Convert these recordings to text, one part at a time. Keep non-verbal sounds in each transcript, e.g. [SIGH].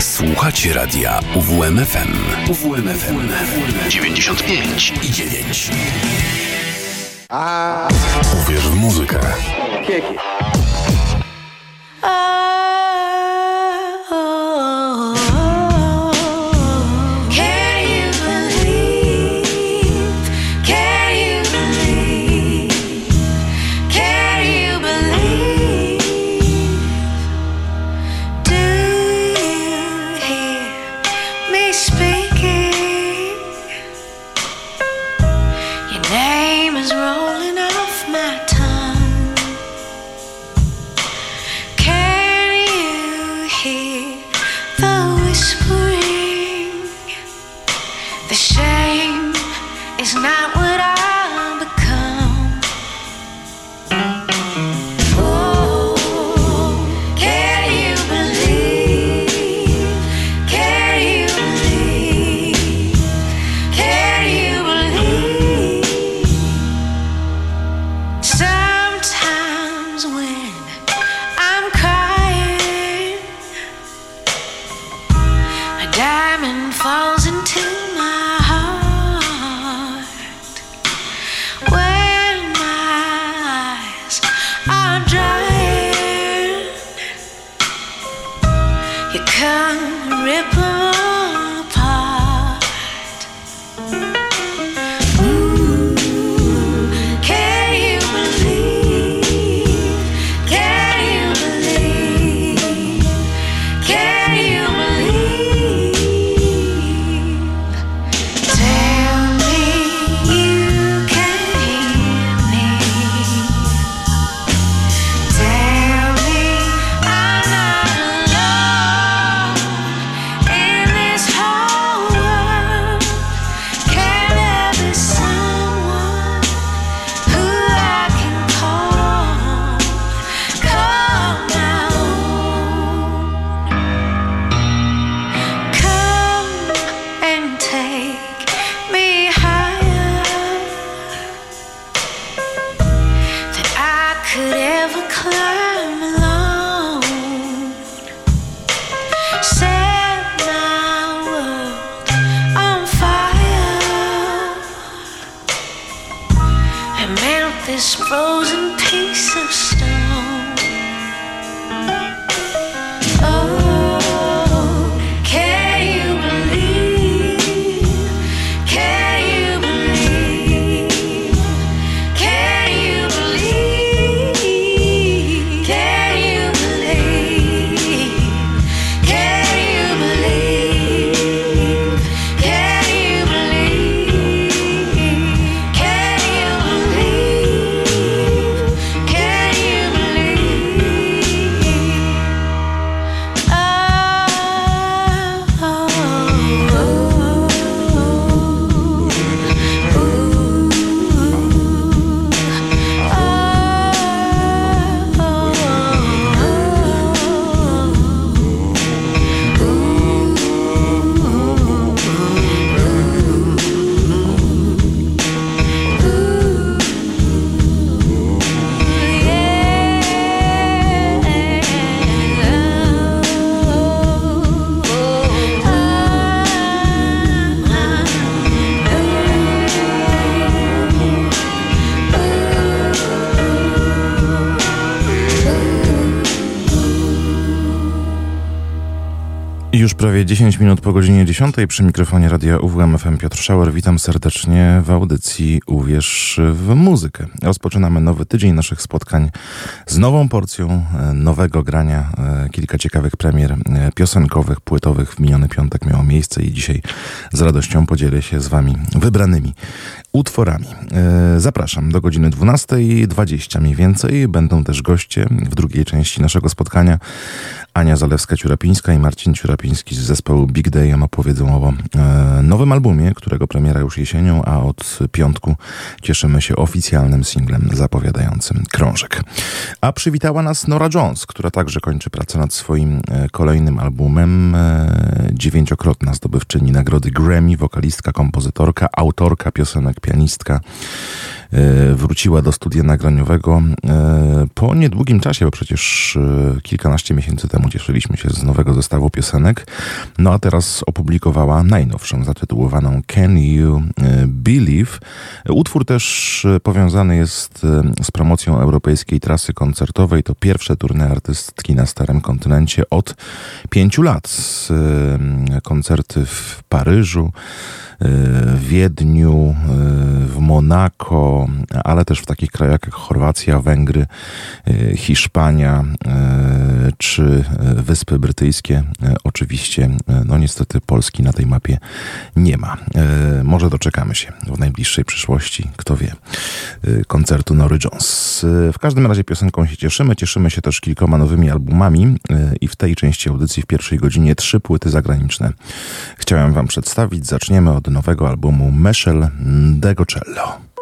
Słuchacie radia UWMFM. UWMFM 95 i 9. Uwierz w muzykę. Kieki. Prawie 10 minut po godzinie 10 przy mikrofonie radia UWM FM Piotr Szauer. Witam serdecznie w audycji Uwierz w muzykę. Rozpoczynamy nowy tydzień naszych spotkań z nową porcją e, nowego grania. E, Kilka ciekawych premier e, piosenkowych, płytowych w miniony piątek miało miejsce i dzisiaj z radością podzielę się z wami wybranymi utworami. E, Zapraszam do godziny 12.20 mniej więcej. Będą też goście w drugiej części naszego spotkania. Ania Zalewska-Ciurapińska i Marcin Ciurapiński z zespołu Big Day opowiedzą o e, nowym albumie, którego premiera już jesienią, a od piątku cieszymy się oficjalnym singlem zapowiadającym krążek. A przywitała nas Nora Jones, która także kończy pracę nad swoim e, kolejnym albumem. Dziewięciokrotna zdobywczyni nagrody Grammy, wokalistka, kompozytorka, autorka piosenek, pianistka. wróciła do studia nagraniowego po niedługim czasie, bo przecież kilkanaście miesięcy temu cieszyliśmy się z nowego zestawu piosenek. No a teraz opublikowała najnowszą, zatytułowaną Can You Believe? Utwór też powiązany jest z promocją europejskiej trasy koncertowej. To pierwsze turné artystki na Starym Kontynencie od pięciu lat. Koncerty w Paryżu, w Wiedniu, w Monako, ale też w takich krajach jak Chorwacja, Węgry, Hiszpania czy Wyspy Brytyjskie. Oczywiście, no niestety Polski na tej mapie nie ma. Może doczekamy się w najbliższej przyszłości, kto wie, koncertu Nory Jones. W każdym razie piosenką się cieszymy. Cieszymy się też kilkoma nowymi albumami i w tej części audycji w pierwszej godzinie trzy płyty zagraniczne chciałem wam przedstawić. Zaczniemy od nowego albumu Meshel Degocello.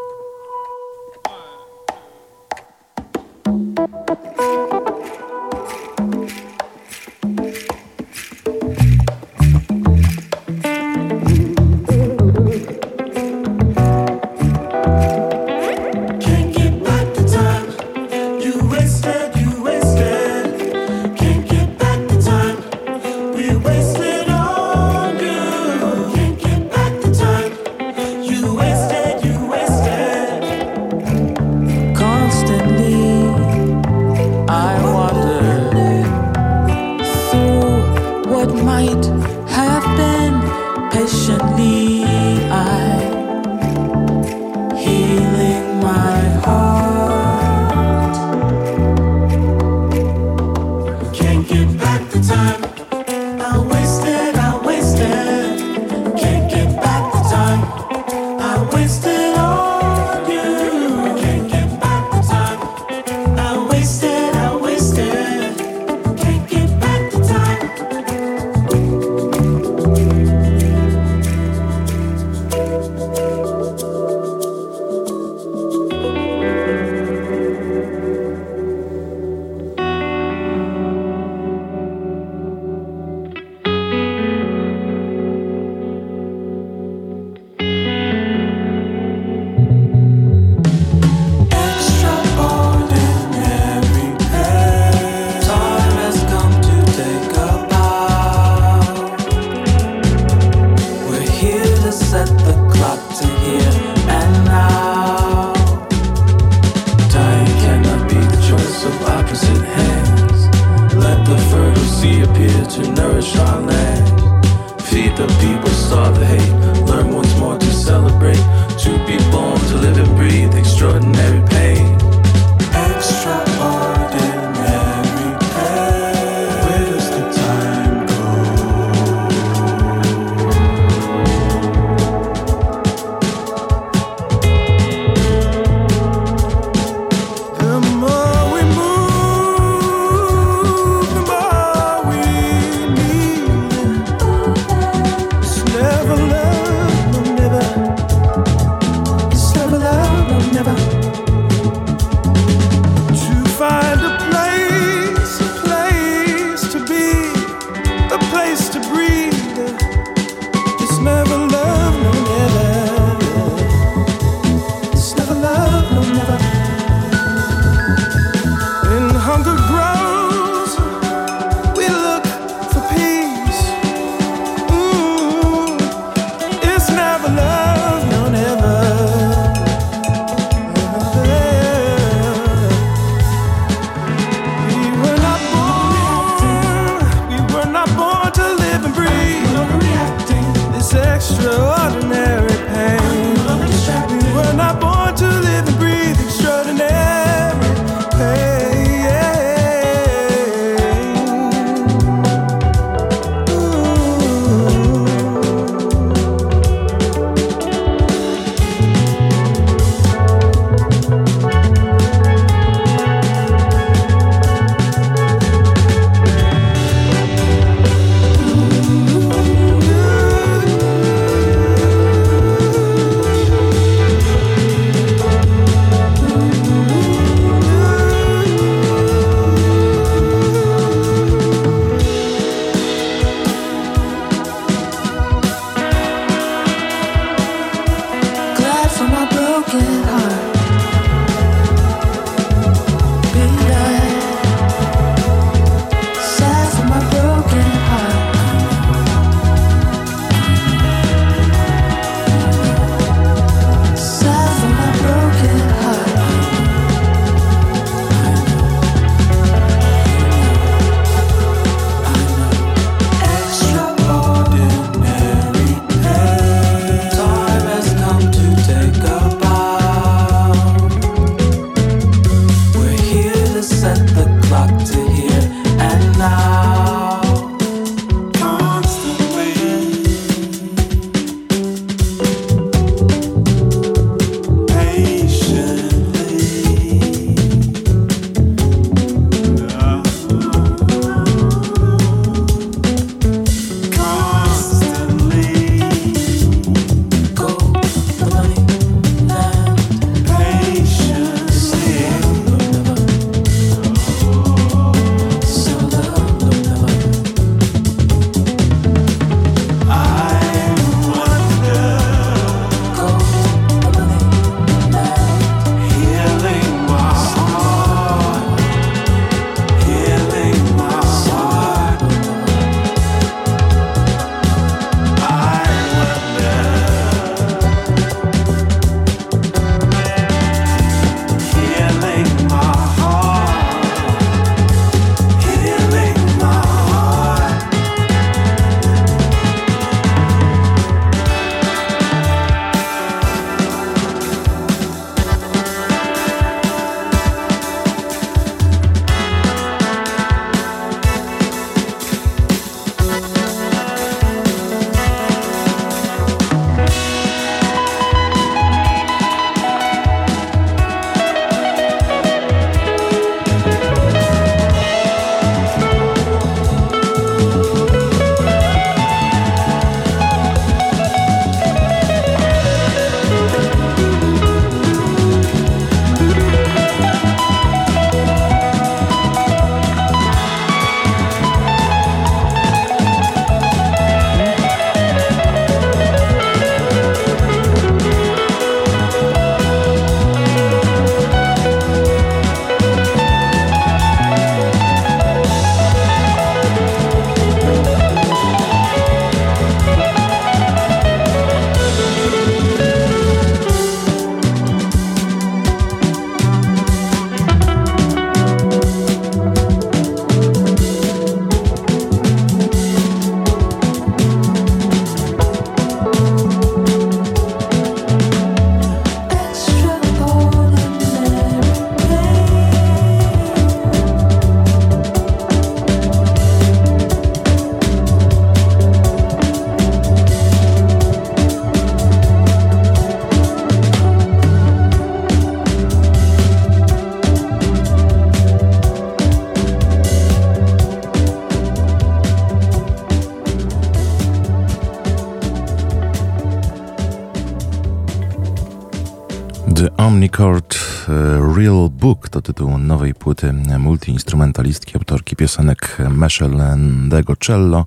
Nowej płyty multiinstrumentalistki, autorki piosenek Meshelandego Cello,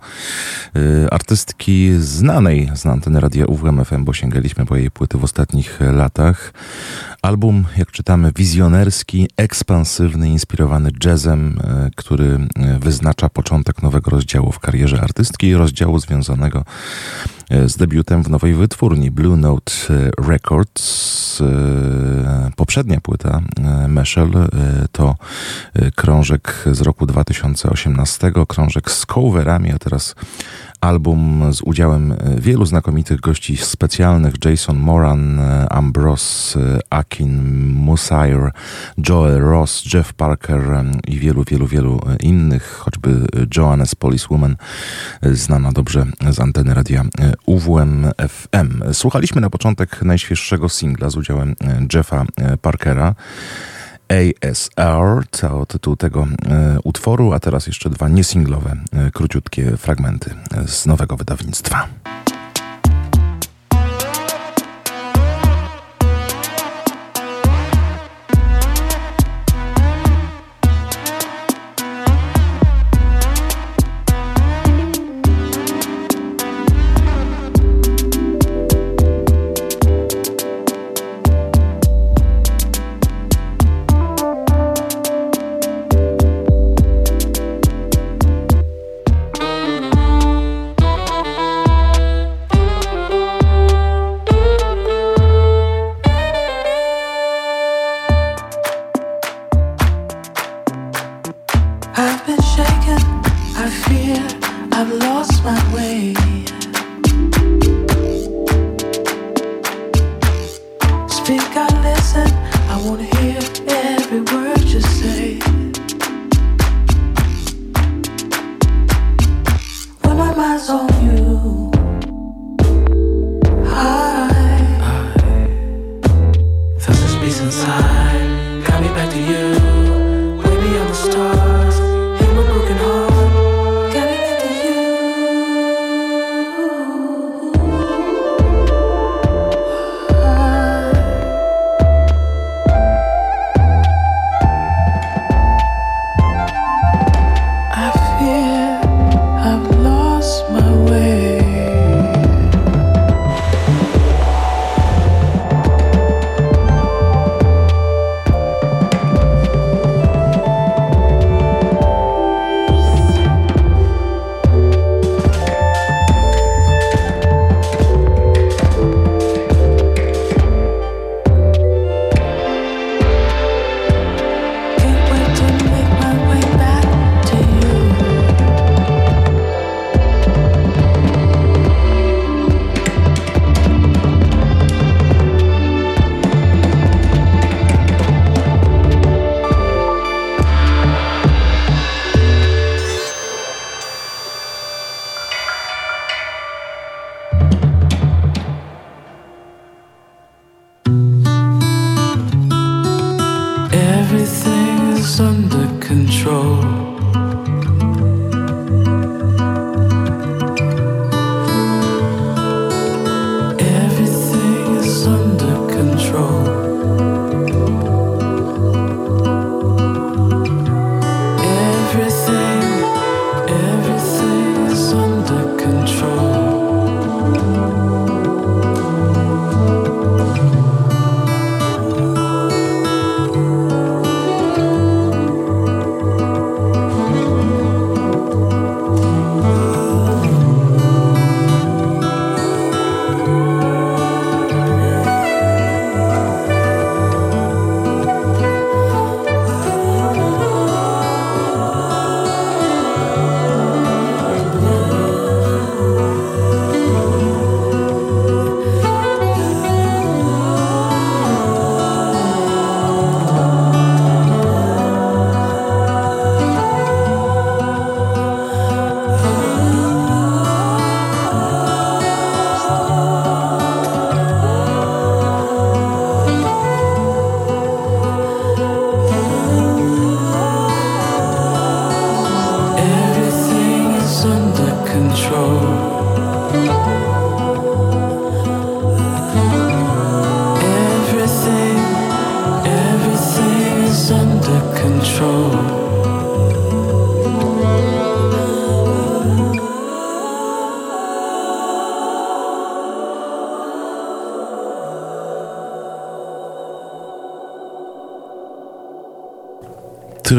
e, artystki znanej z anteny radia UWMFM, bo sięgaliśmy po jej płyty w ostatnich latach. Album, jak czytamy, wizjonerski, ekspansywny, inspirowany jazzem, e, który wyznacza początek nowego rozdziału w karierze artystki, rozdziału związanego z debiutem w nowej wytwórni Blue Note Records. Poprzednia płyta Meshel to krążek z roku 2018, krążek z coverami, a teraz album z udziałem wielu znakomitych gości specjalnych Jason Moran, Ambrose Akin, Musair, Joel Ross, Jeff Parker i wielu, wielu, wielu innych, choćby Joannes Policewoman, znana dobrze z anteny radia UWM FM. Słuchaliśmy na początek najświeższego singla z udziałem Jeffa Parkera. ASR to tytuł tego e, utworu, a teraz jeszcze dwa niesinglowe, e, króciutkie fragmenty z nowego wydawnictwa.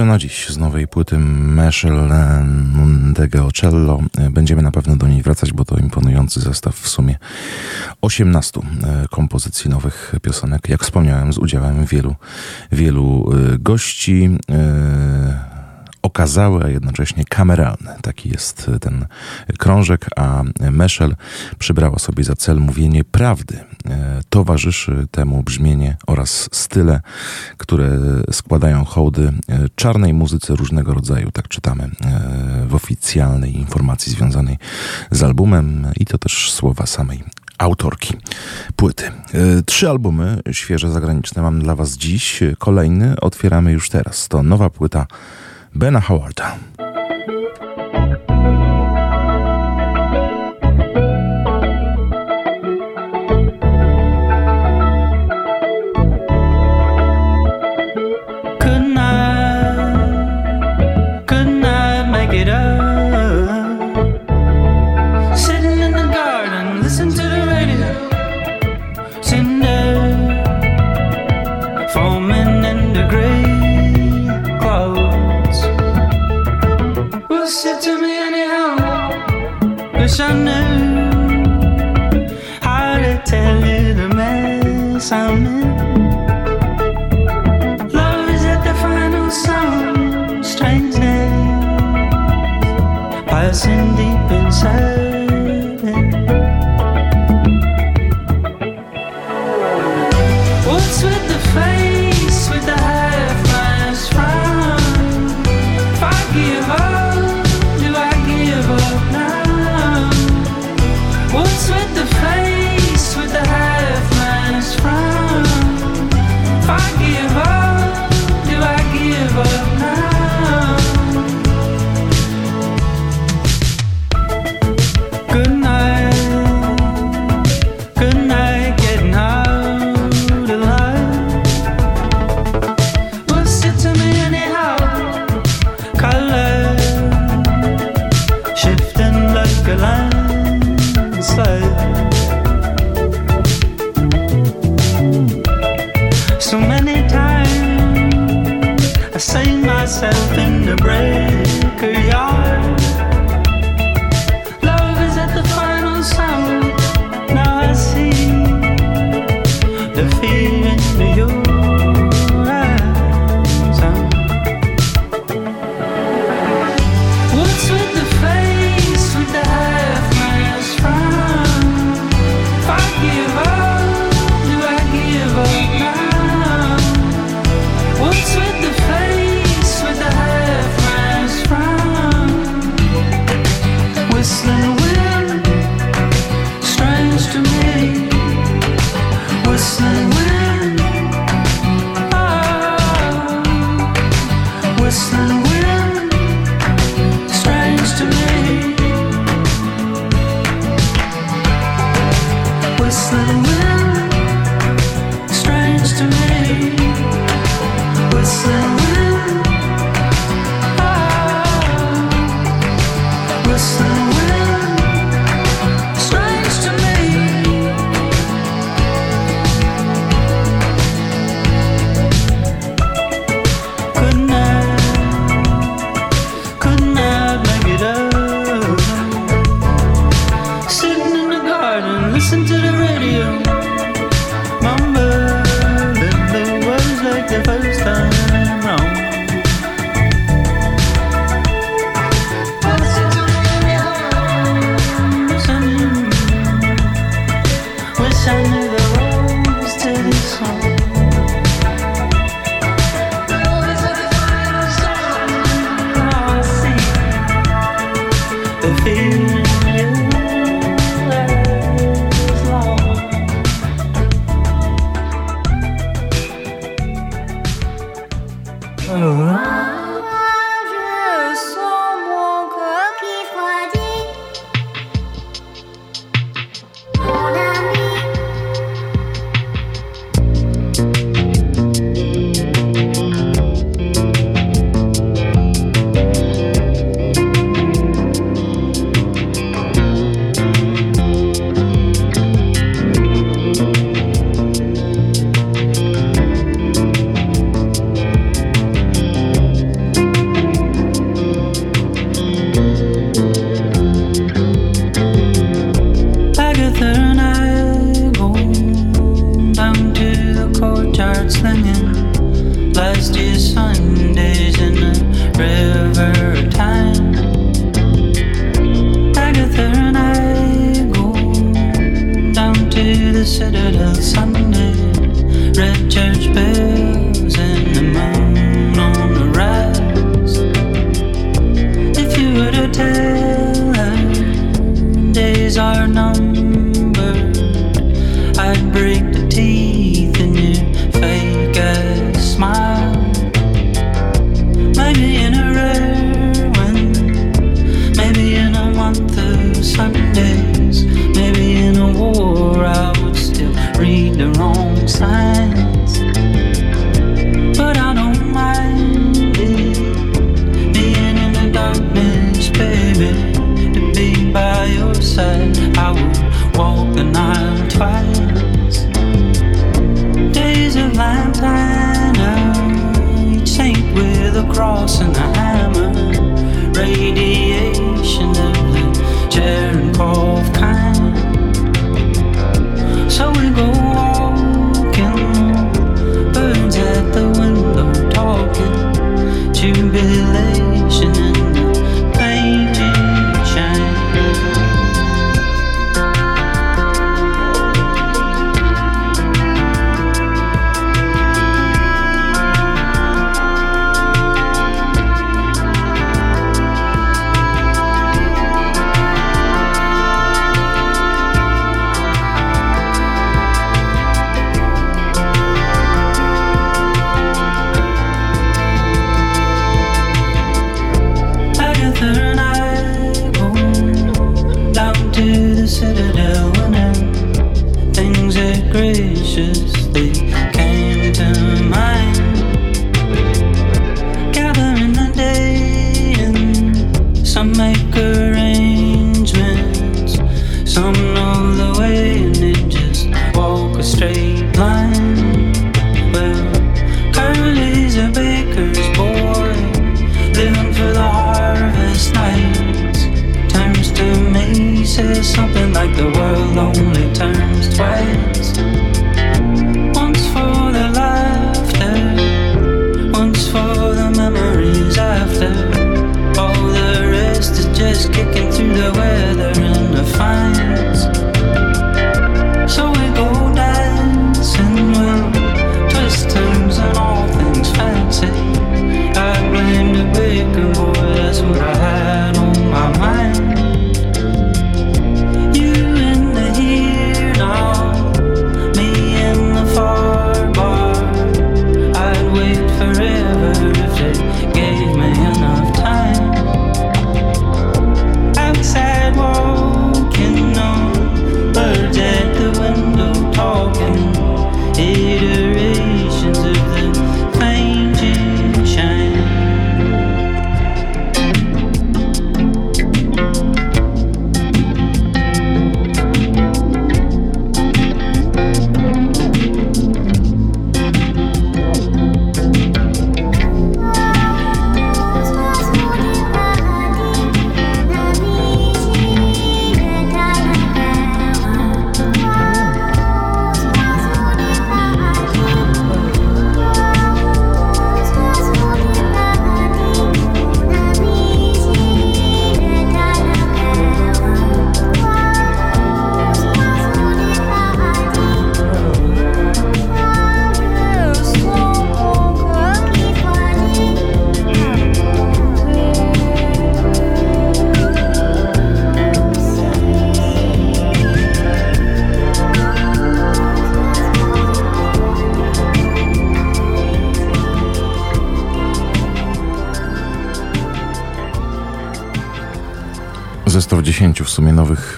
Na dziś z nowej płyty Meshel Ndego Cello. Będziemy na pewno do niej wracać, bo to imponujący zestaw w sumie 18 e, kompozycji nowych piosenek. Jak wspomniałem, z udziałem wielu, wielu e, gości. E, okazały, a jednocześnie kameralne. Taki jest ten krążek, a Meszel przybrała sobie za cel mówienie prawdy. E, towarzyszy temu brzmienie oraz style, które składają hołdy e, czarnej muzyce różnego rodzaju, tak czytamy e, w oficjalnej informacji związanej z albumem i to też słowa samej autorki płyty. Trzy albumy świeże zagraniczne mam dla Was dziś. Kolejny otwieramy już teraz. To nowa płyta Bena Howarda.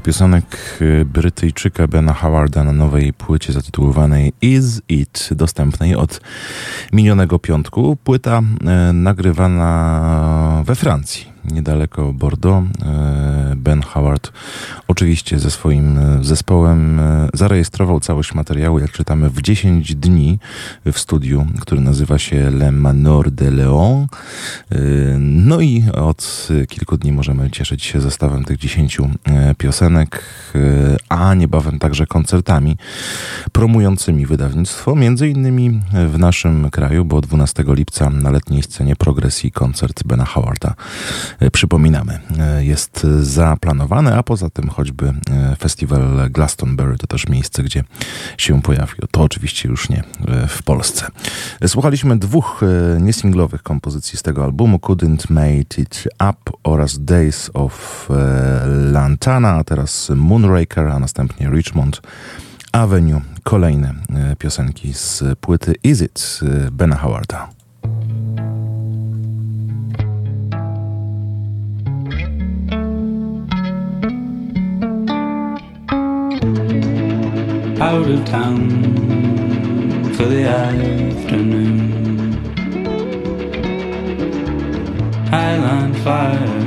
Nowych piosenek y, Brytyjczyka Bena Howarda na nowej płycie zatytułowanej Is It, dostępnej od minionego piątku. Płyta y, nagrywana we Francji niedaleko Bordeaux. E, ben Howard oczywiście ze swoim e, zespołem e, zarejestrował całość materiału, jak czytamy, w 10 dni w studiu, który nazywa się Le Manor de Leon. No i od kilku dni możemy cieszyć się zestawem tych 10 piosenek, a niebawem także koncertami promującymi wydawnictwo, między innymi w naszym kraju, bo 12 lipca na letniej scenie progresji koncert Bena Howarda przypominamy, jest zaplanowane, a poza tym choćby festiwal Glastonbury to też miejsce, gdzie się pojawił. To oczywiście już nie w Polsce. Słuchaliśmy dwóch niesinglowych kompozycji z tego albumu, Couldn't Made It Up oraz Days of Lantana, a teraz Moonraker, a następnie Richmond Avenue. Kolejne e, piosenki z płyty Is It e, Bena Howarda. Out of town for the afternoon. Highland fire,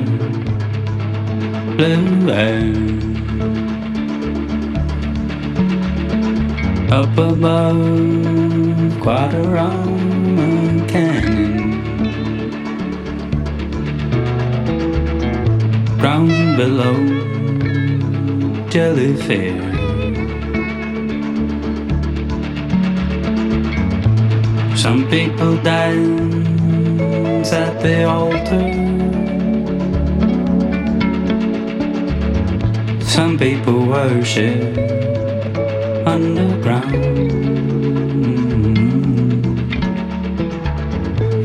blue air. Up above, the canyon. Ground below, jellyfish. Some people dance at the altar. Some people worship underground.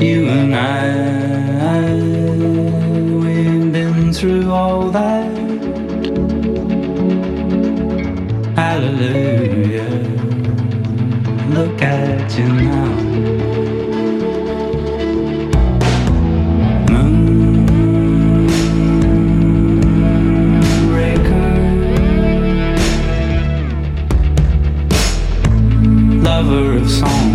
You and I, we've been through all that. Hallelujah look at you now. lover of song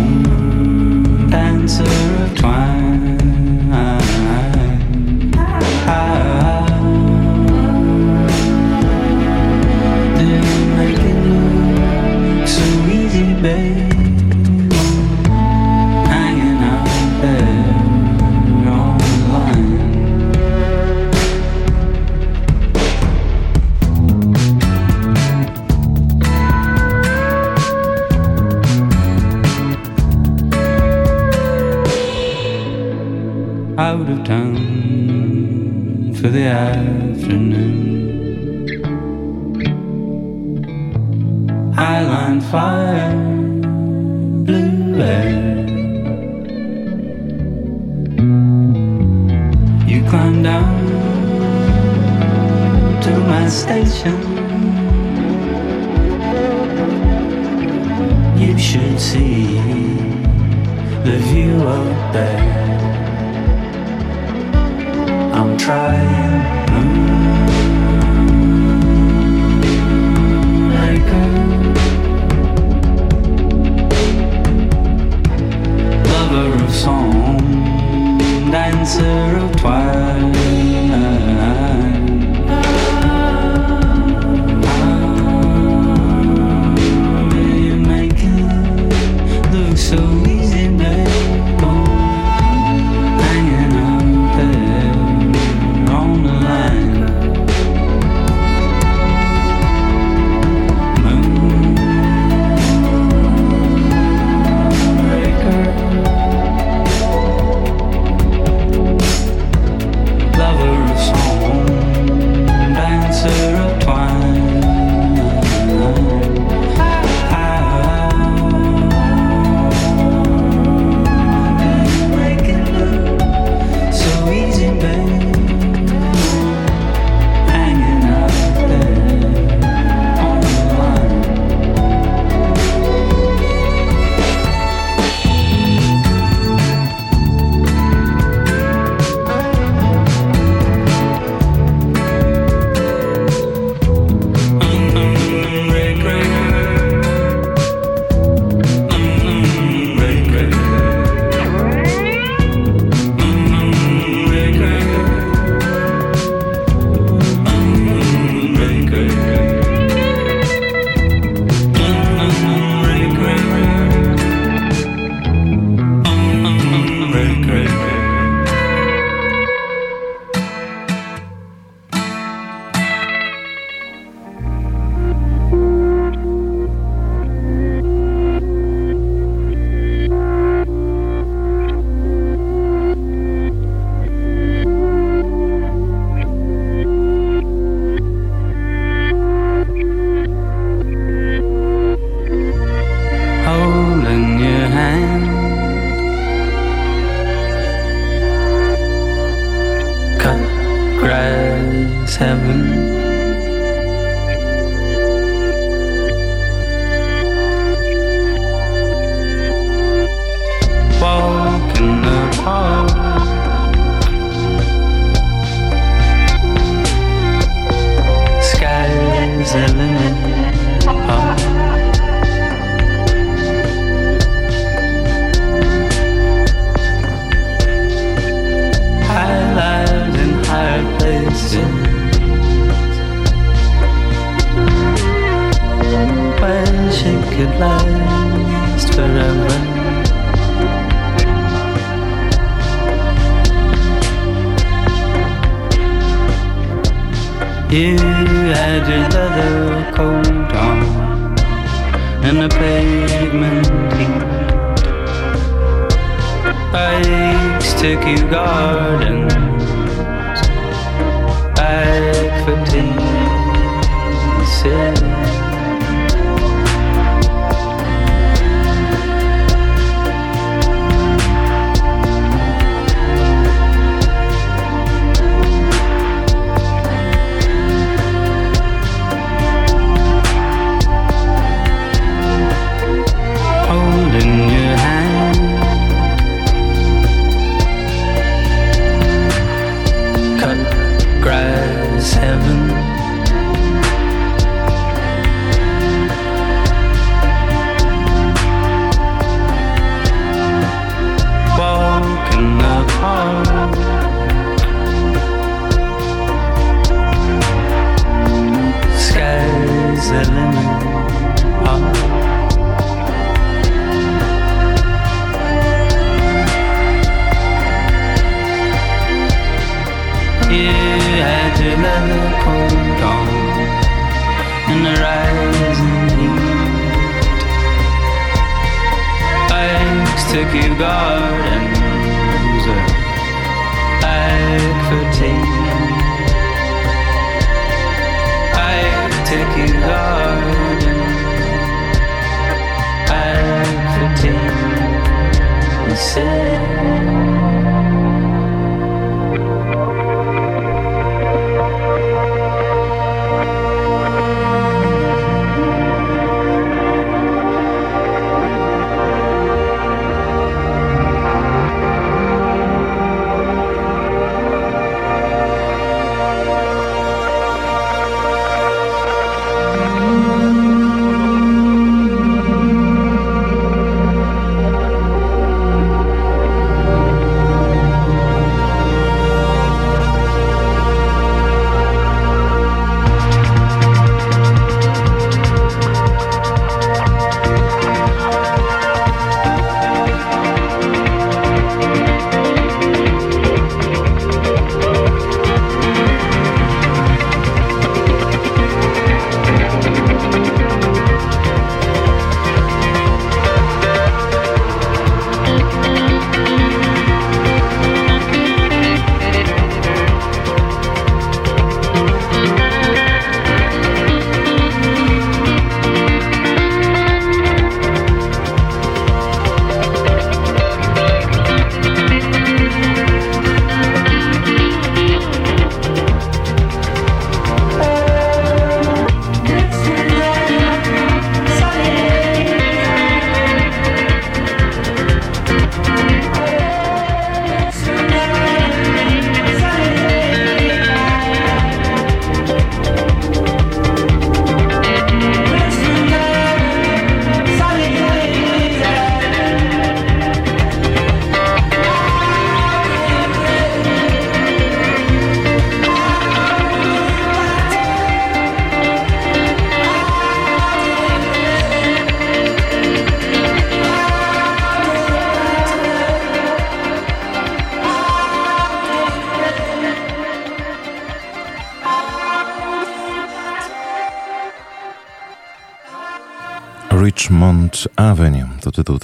God.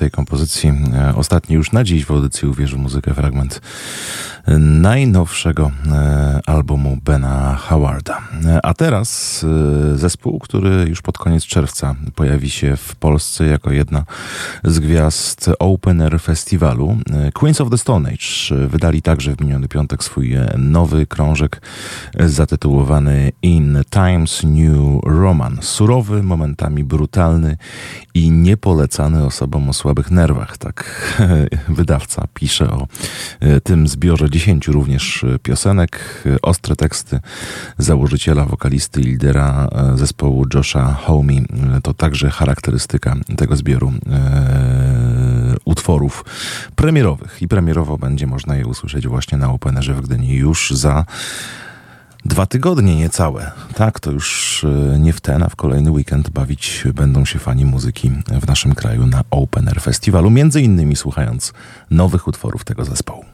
Tej kompozycji. E, ostatni już na dziś w audycji uwierzył muzykę fragment najnowszego e, albumu Bena Howarda. E, a teraz zespół, który już pod koniec czerwca pojawi się w Polsce jako jedna z gwiazd Open Air Festiwalu. Queens of the Stone Age wydali także w miniony piątek swój nowy krążek zatytułowany In Times New Roman. Surowy, momentami brutalny i niepolecany osobom o słabych nerwach. Tak [LAUGHS] wydawca pisze o e, tym zbiorze dziesięciu również piosenek. Ostre teksty założyciela, wokalisty i lidera e, zespołu Josha Homey to także charakterystyka tego zbioru e, utworów premierowych. I premierowo będzie można je usłyszeć właśnie na Openerze w Gdyni już za dwa tygodnie niecałe. Tak, to już e, nie w ten, a w kolejny weekend bawić będą się fani muzyki w naszym kraju na Open Air Festiwalu, między innymi słuchając nowych utworów tego zespołu.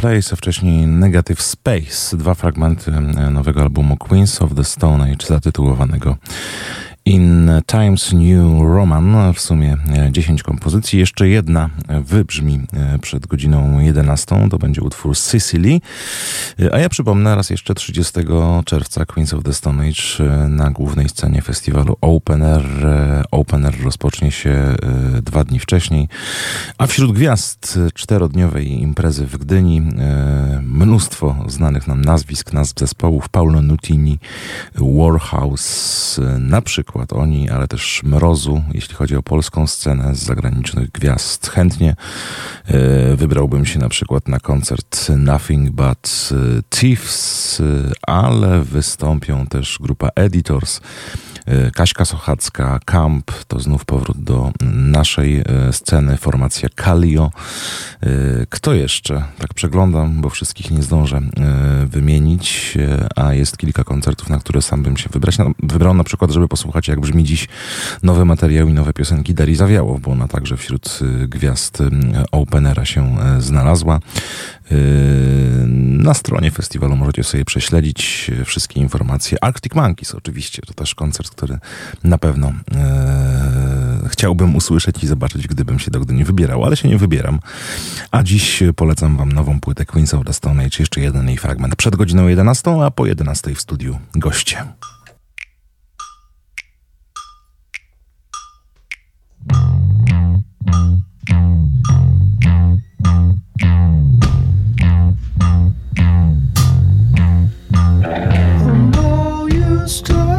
Place, a wcześniej Negative Space, dwa fragmenty e, nowego albumu Queens of the Stone Age zatytułowanego In Times New Roman, w sumie 10 e, kompozycji. Jeszcze jedna wybrzmi e, przed godziną 11. To będzie utwór Sicily. E, a ja przypomnę raz jeszcze 30 czerwca Queens of the Stone Age na głównej scenie festiwalu Open Air. Open Air rozpocznie się dwa dni wcześniej. A wśród gwiazd czterodniowej imprezy w Gdyni mnóstwo znanych nam nazwisk, nazw zespołów. Paulo Nutini, Warhouse na przykład przykład oni, ale też Mrozu, jeśli chodzi o polską scenę z zagranicznych gwiazd. Chętnie e, wybrałbym się na przykład na koncert Nothing But e, Thieves, e, ale wystąpią też grupa Editors. Kaśka Sochacka, Camp, to znów powrót do naszej sceny, formacja Kalio. Kto jeszcze? Tak przeglądam, bo wszystkich nie zdążę wymienić, a jest kilka koncertów, na które sam bym się wybrać. Wybrał na przykład, żeby posłuchać jak brzmi dziś nowy materiał i nowe piosenki Darii Zawiało, bo ona także wśród gwiazd Openera się e, znalazła. Yy, na stronie festiwalu możecie sobie prześledzić wszystkie informacje. Arctic Monkeys oczywiście, to też koncert, który na pewno e, chciałbym usłyszeć i zobaczyć, gdybym się tak do Gdyni wybierał, ale się nie wybieram. A dziś polecam wam nową płytę Queens of the Stone Age, jeszcze jeden jej fragment przed godziną 11, a po 11 w studiu goście. I know you to.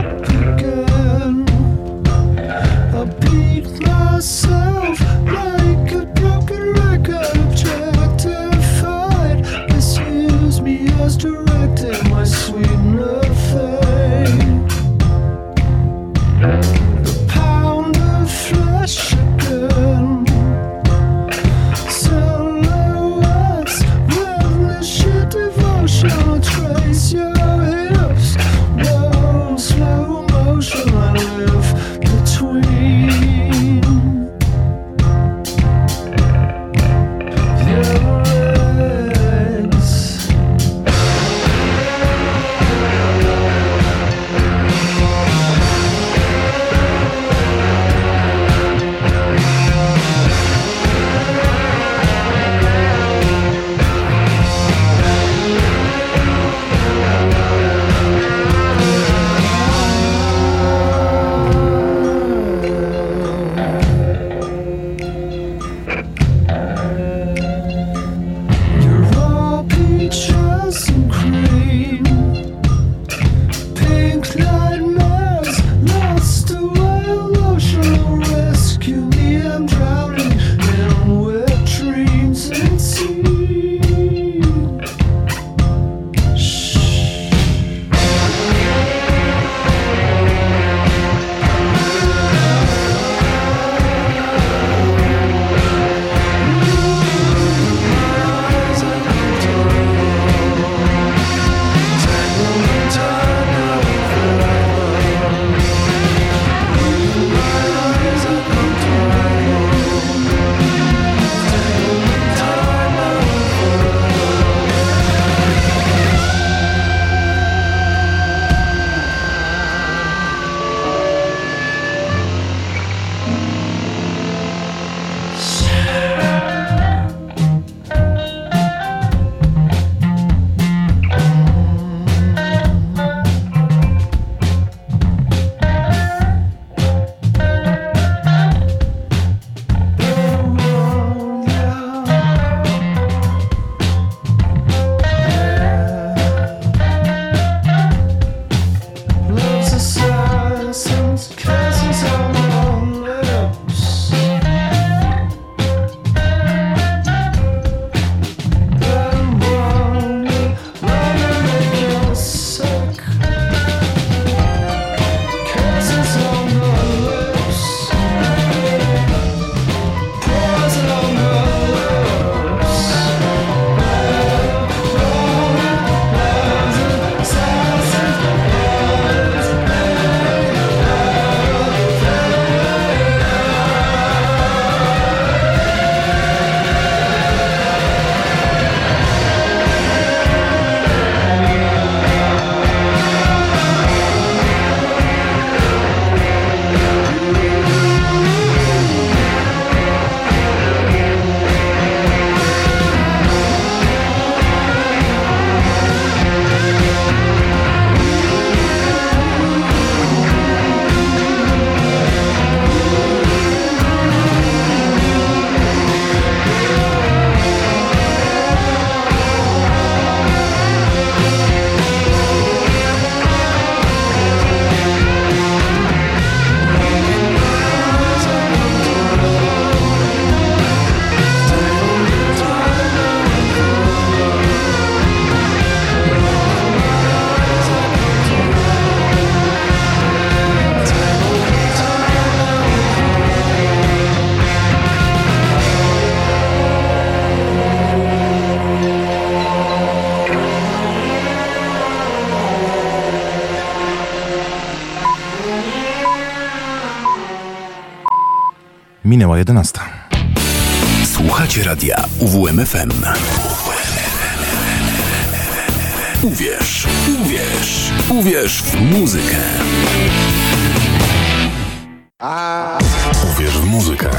Minęła 11. Słuchacie radia UWMFM. Uwierz, uwierz, uwierz w muzykę. Uwierz w muzykę.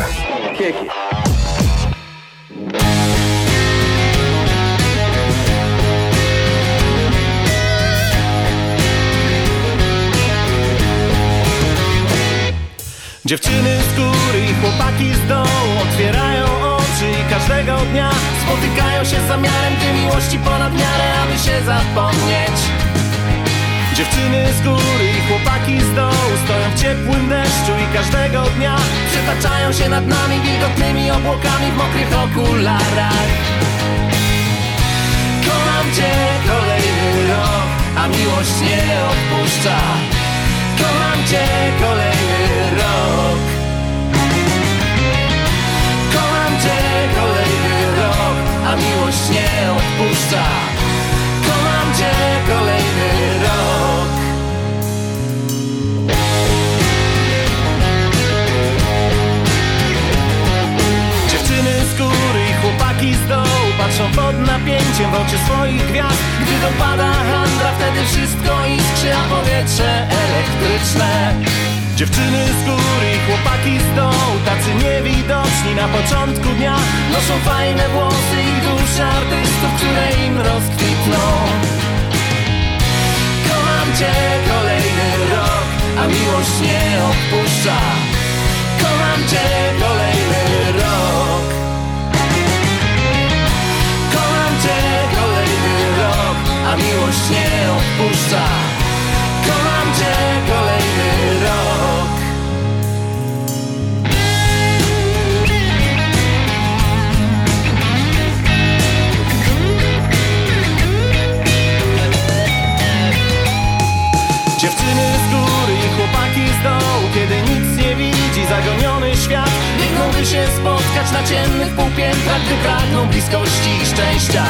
Dziewczyny z góry i chłopaki z dołu otwierają oczy i każdego dnia spotykają się z zamiarem tej miłości ponad miarę, aby się zapomnieć. Dziewczyny z góry i chłopaki z dołu stoją w ciepłym deszczu i każdego dnia przetaczają się nad nami wilgotnymi obłokami w mokrych okularach. Kocham cię kolejny rok, a miłość nie odpuszcza. Kocham cię kolejny rok. Odpuszcza. Kocham cię kolejny rok. Dziewczyny z góry i chłopaki z dołu Patrzą pod napięciem w oczy swoich gwiazd Gdy dopada handra, wtedy wszystko iskrzy A powietrze elektryczne Dziewczyny z góry i chłopaki z dołu Tacy niewidoczni na początku dnia. Noszą fajne włosy i dusze artystów Które im rozkwitną. Kocham cię kolejny rok A miłość nie odpuszcza. Kocham cię kolejny rok. Kocham cię kolejny rok A miłość nie odpuszcza. Kocham cię kolejny rok By się spotkać na ciemnych półpiętrach Gdy pragną bliskości i szczęścia.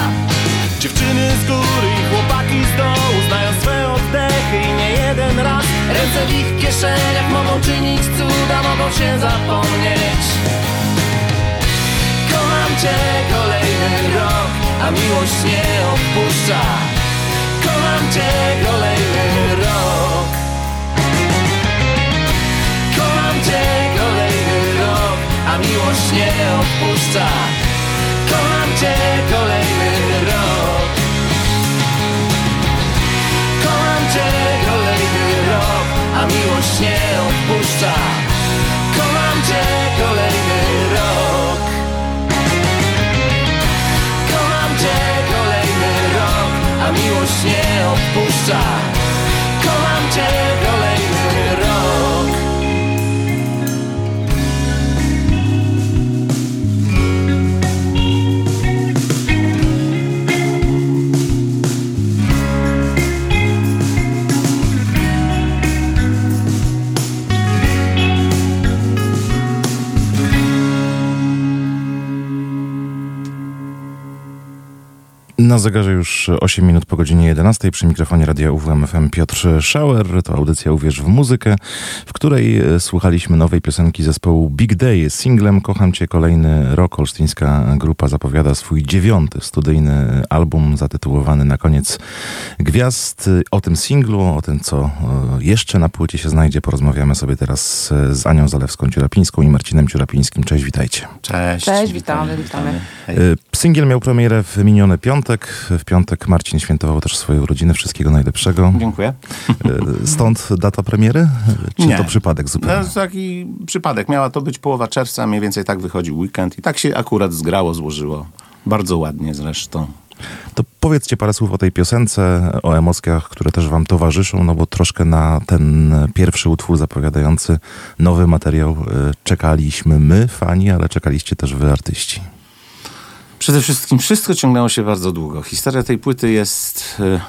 Dziewczyny z góry i chłopaki z dołu Znają swe oddechy i nie jeden raz Ręce w ich kieszeniach mogą czynić cuda Mogą się zapomnieć. Kocham cię kolejny rok A miłość nie odpuszcza. Kocham cię kolejny rok. Kocham cię A miłość nie odpuszcza. Kocham cię kolejny rok. Kocham cię kolejny rok A miłość nie odpuszcza. Kocham cię kolejny rok. Kocham cię kolejny rok A miłość nie odpuszcza. Kocham cię kolejny Na zegarze już 8 minut po godzinie 11 przy mikrofonie Radia UWMFM Piotr Schauer. To audycja Uwierz w muzykę, w której e, słuchaliśmy nowej piosenki zespołu Big Day. Singlem Kocham Cię kolejny rok. Olsztyńska grupa zapowiada swój dziewiąty studyjny album zatytułowany na koniec Gwiazd. O tym singlu, o tym co e, jeszcze na płycie się znajdzie porozmawiamy sobie teraz e, z Anią Zalewską-Ciurapińską i Marcinem Ciurapińskim. Cześć, witajcie. Cześć. Cześć, witamy, witamy. E, Singiel miał premierę w miniony piątek. W piątek Marcin świętował też swoje urodziny. Wszystkiego najlepszego. Dziękuję. E, Stąd data premiery? Czy Nie. to przypadek zupełnie? No, taki przypadek. Miała to być połowa czerwca, mniej więcej tak wychodził weekend i tak się akurat zgrało, złożyło. Bardzo ładnie zresztą. To powiedzcie parę słów o tej piosence, o emocjach, które też wam towarzyszą, no bo troszkę na ten pierwszy utwór zapowiadający nowy materiał e, czekaliśmy my, fani, ale czekaliście też wy, artyści. Przede wszystkim wszystko ciągnęło się bardzo długo. Historia tej płyty jest e,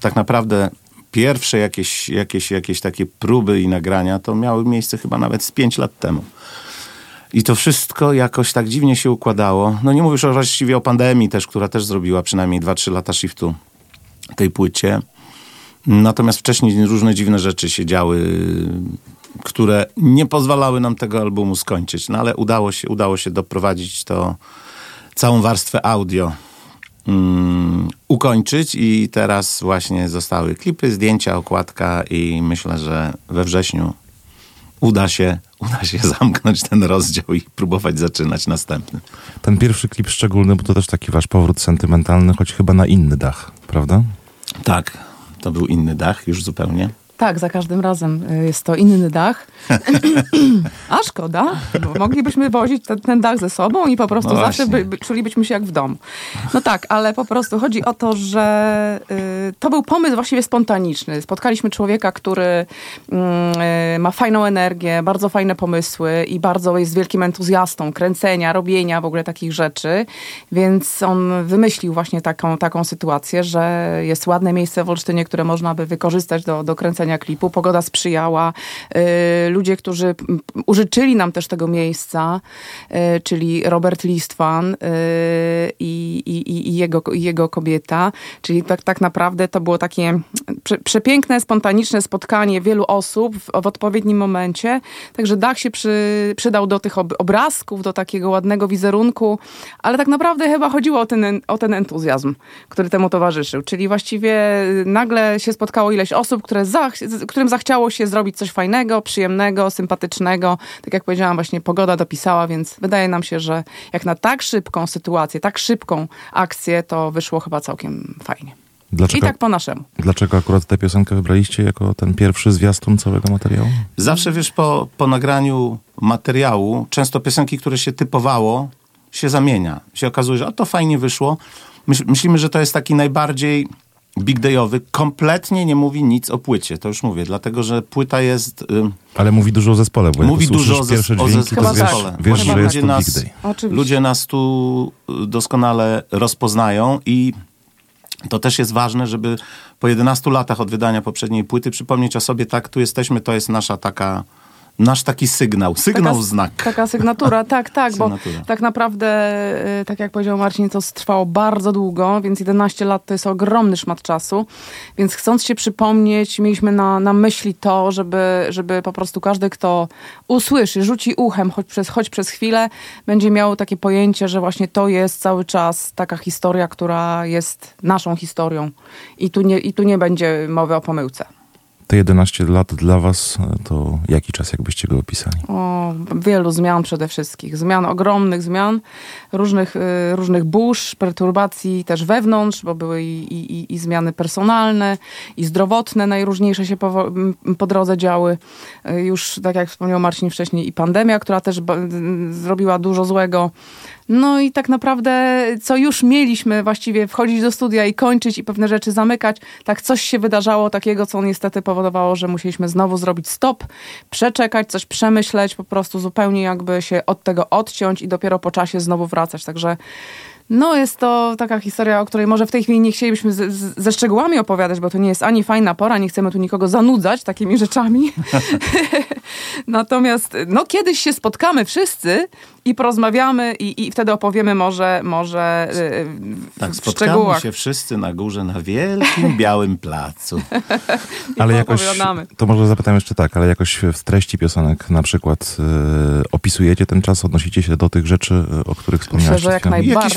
tak naprawdę pierwsze jakieś, jakieś, jakieś takie próby i nagrania to miały miejsce chyba nawet z 5 lat temu. I to wszystko jakoś tak dziwnie się układało. No nie mówię już właściwie o pandemii też, która też zrobiła przynajmniej 2-3 lata shiftu tej płycie. Natomiast wcześniej różne dziwne rzeczy się działy które nie pozwalały nam tego albumu skończyć. No ale udało się, udało się doprowadzić to całą warstwę audio mm, ukończyć i teraz właśnie zostały klipy, zdjęcia, okładka i myślę, że we wrześniu uda się, [LAUGHS] uda się zamknąć ten rozdział i próbować zaczynać następny. Ten pierwszy klip szczególny, bo to też taki wasz powrót sentymentalny, choć chyba na inny dach, prawda? Tak, to był inny dach już zupełnie. Tak, za każdym razem y, jest to inny dach. [LAUGHS] A szkoda, bo moglibyśmy wozić ten, ten dach ze sobą i po prostu No zawsze by, by, czulibyśmy się jak w domu. No tak, ale po prostu chodzi o to, że y, to był pomysł właściwie spontaniczny. Spotkaliśmy człowieka, który mm, y, ma fajną energię, bardzo fajne pomysły i bardzo jest wielkim entuzjastą kręcenia, robienia w ogóle takich rzeczy, więc on wymyślił właśnie taką, taką sytuację, że jest ładne miejsce w Olsztynie, które można by wykorzystać do, do kręcenia klipu. Pogoda sprzyjała. Y, ludzie, którzy użyczyli nam też tego miejsca, y, czyli Robert Listwan y, i, i, i- jego, jego kobieta. Czyli tak, tak naprawdę to było takie prze, przepiękne, spontaniczne spotkanie wielu osób w, w odpowiednim momencie. Także dach się przy, przydał do tych ob, obrazków, do takiego ładnego wizerunku, ale tak naprawdę chyba chodziło o ten, en- o ten entuzjazm, który temu towarzyszył. Czyli właściwie nagle się spotkało ileś osób, które zach, z- którym zachciało się zrobić coś fajnego, przyjemnego, sympatycznego. Tak jak powiedziałam, właśnie pogoda dopisała, więc wydaje nam się, że jak na tak szybką sytuację, tak szybką akcję, to wyszło chyba całkiem fajnie. I Dlaczego, tak po naszemu. dlaczego akurat tę piosenkę wybraliście jako ten pierwszy zwiastun całego materiału? Zawsze wiesz, po, po nagraniu materiału, często piosenki, które się typowało, się zamienia. Się okazuje, że o, to fajnie wyszło. Myśl, myślimy, że to jest taki najbardziej big dayowy. Kompletnie nie mówi nic o płycie, to już mówię, dlatego że płyta jest... Y, Ale mówi dużo o zespole, bo Mówi dużo o zes- pierwsze o dźwięki, Chyba to wiesz, zespole. wiesz że jest ludzie to nas- Big Day. Oczywiście. Ludzie nas tu y, doskonale rozpoznają i to też jest ważne, żeby po 11 latach od wydania poprzedniej płyty przypomnieć o sobie, tak, tu jesteśmy, to jest nasza taka, nasz taki sygnał, sygnał Taka- znak. Taka sygnatura, [LAUGHS] tak, tak, bo Sygnatura. tak naprawdę, y, tak jak powiedział Marcin, to trwało bardzo długo, więc 11 lat to jest ogromny szmat czasu, więc chcąc się przypomnieć, mieliśmy na, na myśli to, żeby, żeby po prostu każdy, kto usłyszy, rzuci uchem, choć przez, choć przez chwilę, będzie miał takie pojęcie, że właśnie to jest cały czas taka historia, która jest naszą historią i tu nie, i tu nie będzie mowy o pomyłce. Te 11 lat dla was e, to jaki czas, jakbyście go opisali? O, wielu zmian przede wszystkim. Zmian, ogromnych zmian, różnych, y, różnych burz, perturbacji też wewnątrz, bo były i, i, i- zmiany personalne, i zdrowotne, najróżniejsze się po, po drodze działy. Y, Już, tak jak wspomniał Marcin wcześniej, i pandemia, która też zrobiła dużo złego. No i tak naprawdę, co już mieliśmy właściwie wchodzić do studia i kończyć i pewne rzeczy zamykać, tak coś się wydarzało takiego, co niestety powodowało, że musieliśmy znowu zrobić stop, przeczekać, coś przemyśleć, po prostu zupełnie jakby się od tego odciąć i dopiero po czasie znowu wracać. Także no jest to taka historia, o której może w tej chwili nie chcielibyśmy z, z, ze szczegółami opowiadać, bo to nie jest ani fajna pora, nie chcemy tu nikogo zanudzać takimi rzeczami. [LAUGHS] Natomiast no kiedyś się spotkamy wszyscy i porozmawiamy i, i wtedy opowiemy może, może yy, Tak, w spotkamy szczegółach. się wszyscy na górze na wielkim [LAUGHS] białym placu. Ale jakoś, to może zapytam jeszcze tak, ale jakoś w treści piosenek na przykład e, opisujecie ten czas, odnosicie się do tych rzeczy, o których wspomniałeś że przed jak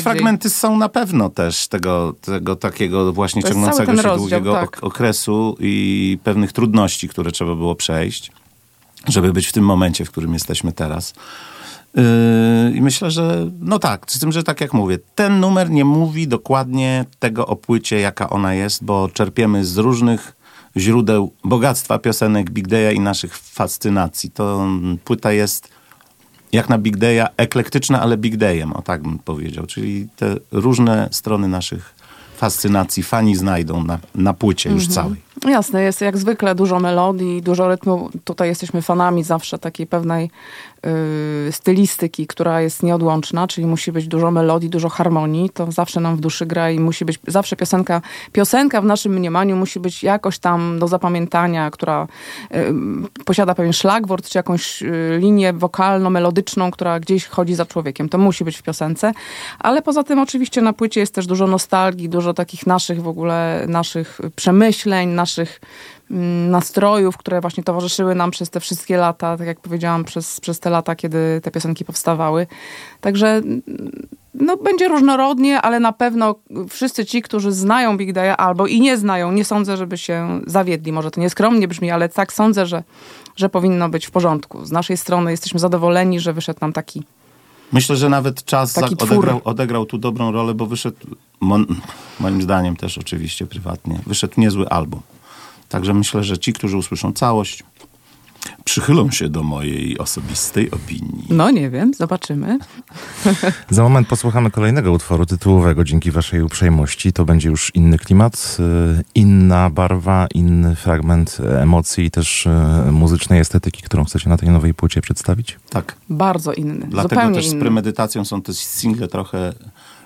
chwilą? Fragmenty są na pewno też tego, tego takiego właśnie ciągnącego się rozdział, długiego tak. ok- okresu i pewnych trudności, które trzeba było przejść, żeby być w tym momencie, w którym jesteśmy teraz. Yy, I myślę, że no tak, z tym, że tak jak mówię, ten numer nie mówi dokładnie tego o płycie, jaka ona jest, bo czerpiemy z różnych źródeł bogactwa piosenek Big Day'a i naszych fascynacji. To mm, płyta jest jak na Big Day'a, eklektyczna, ale Big Day'em, o tak bym powiedział. Czyli te różne strony naszych fascynacji fani znajdą na, na płycie już całej. Jasne, jest jak zwykle dużo melodii, dużo rytmu. Tutaj jesteśmy fanami zawsze takiej pewnej y, stylistyki, która jest nieodłączna, czyli musi być dużo melodii, dużo harmonii. To zawsze nam w duszy gra i musi być zawsze piosenka. Piosenka w naszym mniemaniu musi być jakoś tam do zapamiętania, która y, posiada pewien szlagwort, czy jakąś y, linię wokalno-melodyczną, która gdzieś chodzi za człowiekiem. To musi być w piosence. Ale poza tym oczywiście na płycie jest też dużo nostalgii, dużo takich naszych w ogóle, naszych przemyśleń, naszych mm, nastrojów, które właśnie towarzyszyły nam przez te wszystkie lata, tak jak powiedziałam, przez, przez te lata, kiedy te piosenki powstawały. Także mm, no, będzie różnorodnie, ale na pewno wszyscy ci, którzy znają Big Daya albo i nie znają, nie sądzę, żeby się zawiedli. Może to nieskromnie brzmi, ale tak sądzę, że, że powinno być w porządku. Z naszej strony jesteśmy zadowoleni, że wyszedł nam taki Myślę, że nawet czas odegrał, odegrał tu dobrą rolę, bo wyszedł, mon, moim zdaniem też oczywiście prywatnie, wyszedł niezły album. Także myślę, że ci, którzy usłyszą całość, przychylą się do mojej osobistej opinii. No nie wiem, zobaczymy. [LAUGHS] Za moment posłuchamy kolejnego utworu tytułowego dzięki waszej uprzejmości. To będzie już inny klimat, y, inna barwa, inny fragment emocji i też y, muzycznej estetyki, którą chcecie na tej nowej płycie przedstawić. Tak. Bardzo inny. Dlatego zupełnie też z inny. premedytacją są te single trochę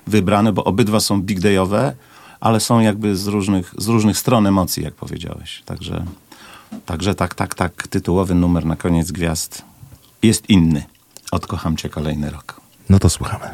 wybrane, bo obydwa są big dayowe, ale są jakby z różnych, z różnych stron emocji, jak powiedziałeś. Także, także tak, tak, tak, tytułowy numer na koniec gwiazd jest inny. Odkocham cię kolejny rok. No to słuchamy.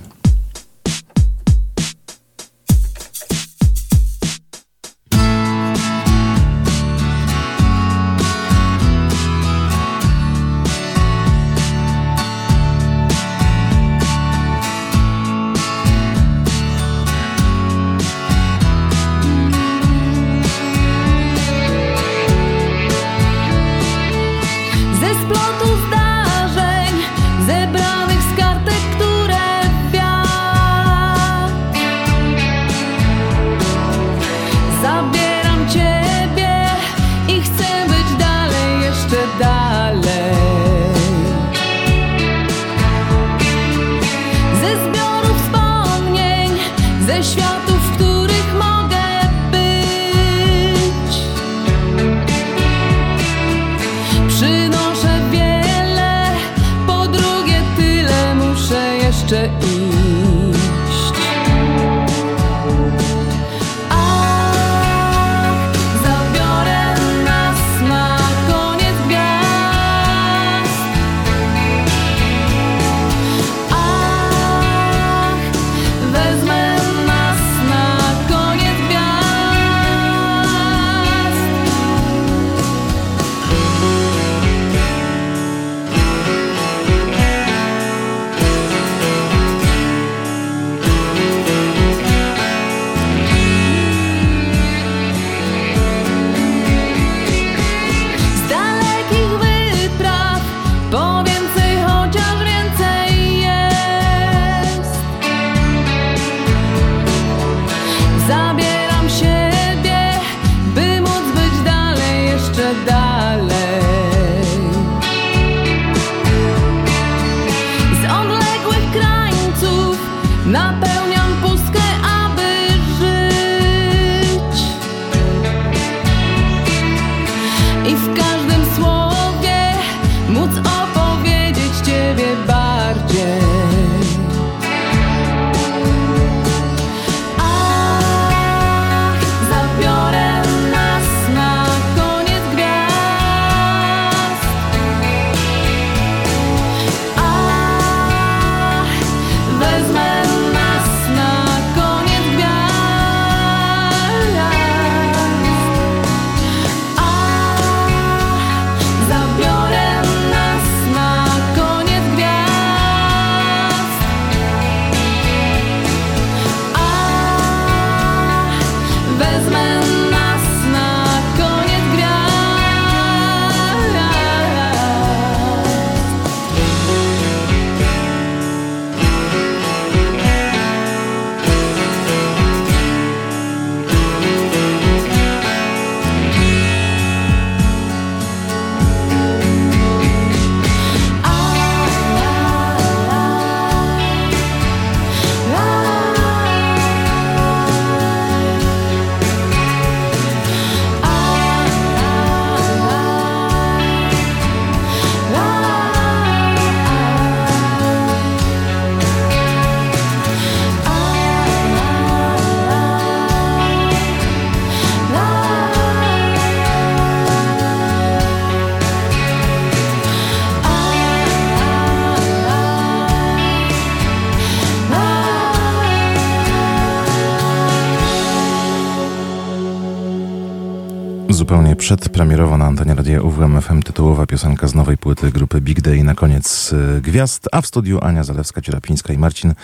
Przedpremierowo na antenie radia UWM FM tytułowa piosenka z nowej płyty grupy Big Day na koniec y, gwiazd, a w studiu Ania Zalewska-Ciurapińska i Marcin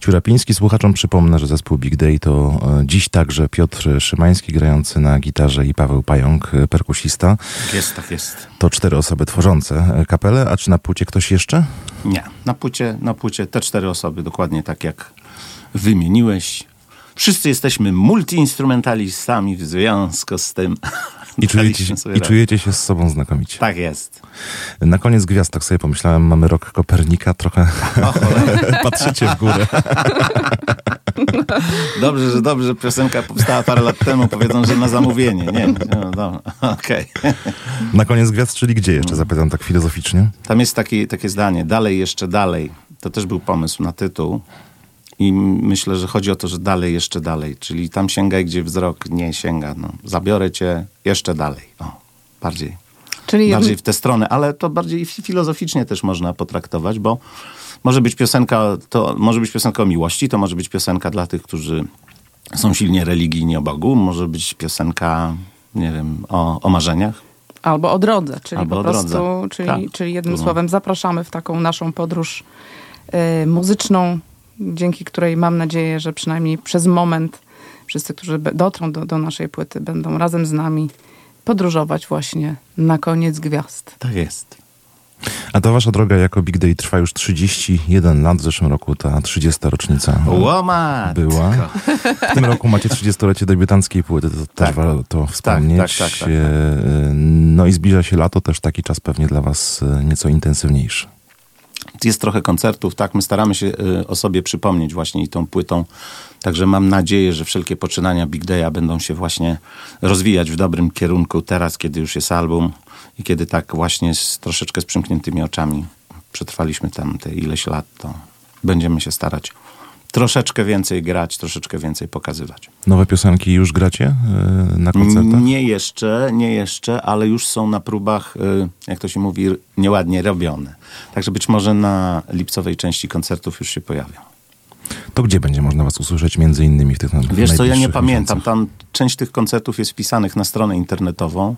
Ciurapiński. Słuchaczom przypomnę, że zespół Big Day to y, dziś także Piotr Szymański grający na gitarze i Paweł Pająk, y, perkusista. Tak jest, tak jest. To cztery osoby tworzące kapelę, a czy na płycie ktoś jeszcze? Nie, na płycie, na płycie te cztery osoby, dokładnie tak jak wymieniłeś. Wszyscy jesteśmy multiinstrumentalistami w związku z tym. I czujecie, sobie I radę. czujecie się z sobą znakomicie. Tak jest. Na koniec gwiazd, tak sobie pomyślałem, mamy rok Kopernika, trochę [LAUGHS] patrzycie w górę. [LAUGHS] Dobrze, że dobrze, że piosenka powstała parę lat temu. Powiedzą, że na zamówienie. Nie, no dobra, [LAUGHS] okej. Na koniec gwiazd, czyli gdzie jeszcze, zapytam tak filozoficznie. Tam jest taki, takie zdanie, dalej, jeszcze dalej. To też był pomysł na tytuł. I myślę, że chodzi o to, że dalej, jeszcze dalej. Czyli tam sięgaj, gdzie wzrok nie sięga. No, zabiorę cię jeszcze dalej. O, bardziej. Czyli bardziej w tę stronę, ale to bardziej fi- filozoficznie też można potraktować, bo może być piosenka, to może być piosenka o miłości, to może być piosenka dla tych, którzy są silnie religijni o Bogu, może być piosenka, nie wiem, o, o marzeniach. Albo o drodze, czyli Albo po prostu, drodze. czyli, Tak. czyli jednym No. słowem zapraszamy w taką naszą podróż y, muzyczną, dzięki której mam nadzieję, że przynajmniej przez moment wszyscy, którzy dotrą do, do naszej płyty, będą razem z nami podróżować właśnie na koniec gwiazd. Tak jest. A ta wasza droga jako Big Day trwa już 31 lat. W zeszłym roku ta 30. rocznica Łomat! była. W tym roku macie 30-lecie debiutanckiej płyty, to też Tak. warto wspomnieć. tak, tak, tak, E, No i zbliża się lato, też taki czas pewnie dla was e, nieco intensywniejszy. Jest trochę koncertów, tak, my staramy się y, o sobie przypomnieć właśnie i tą płytą. Także mam nadzieję, że wszelkie poczynania Big Day'a będą się właśnie rozwijać w dobrym kierunku teraz, kiedy już jest album i kiedy tak właśnie z troszeczkę z przymkniętymi oczami przetrwaliśmy tam te ileś lat, to będziemy się starać troszeczkę więcej grać, troszeczkę więcej pokazywać. Nowe piosenki już gracie e, na koncertach? Nie jeszcze, nie jeszcze, ale już są na próbach, y, jak to się mówi, nieładnie robione. Także być może na lipcowej części koncertów już się pojawią. To gdzie będzie można was usłyszeć między innymi w tych Wiesz co, ja nie najbliższych pamiętam. miesiącach? Tam część tych koncertów jest wpisanych na stronę internetową,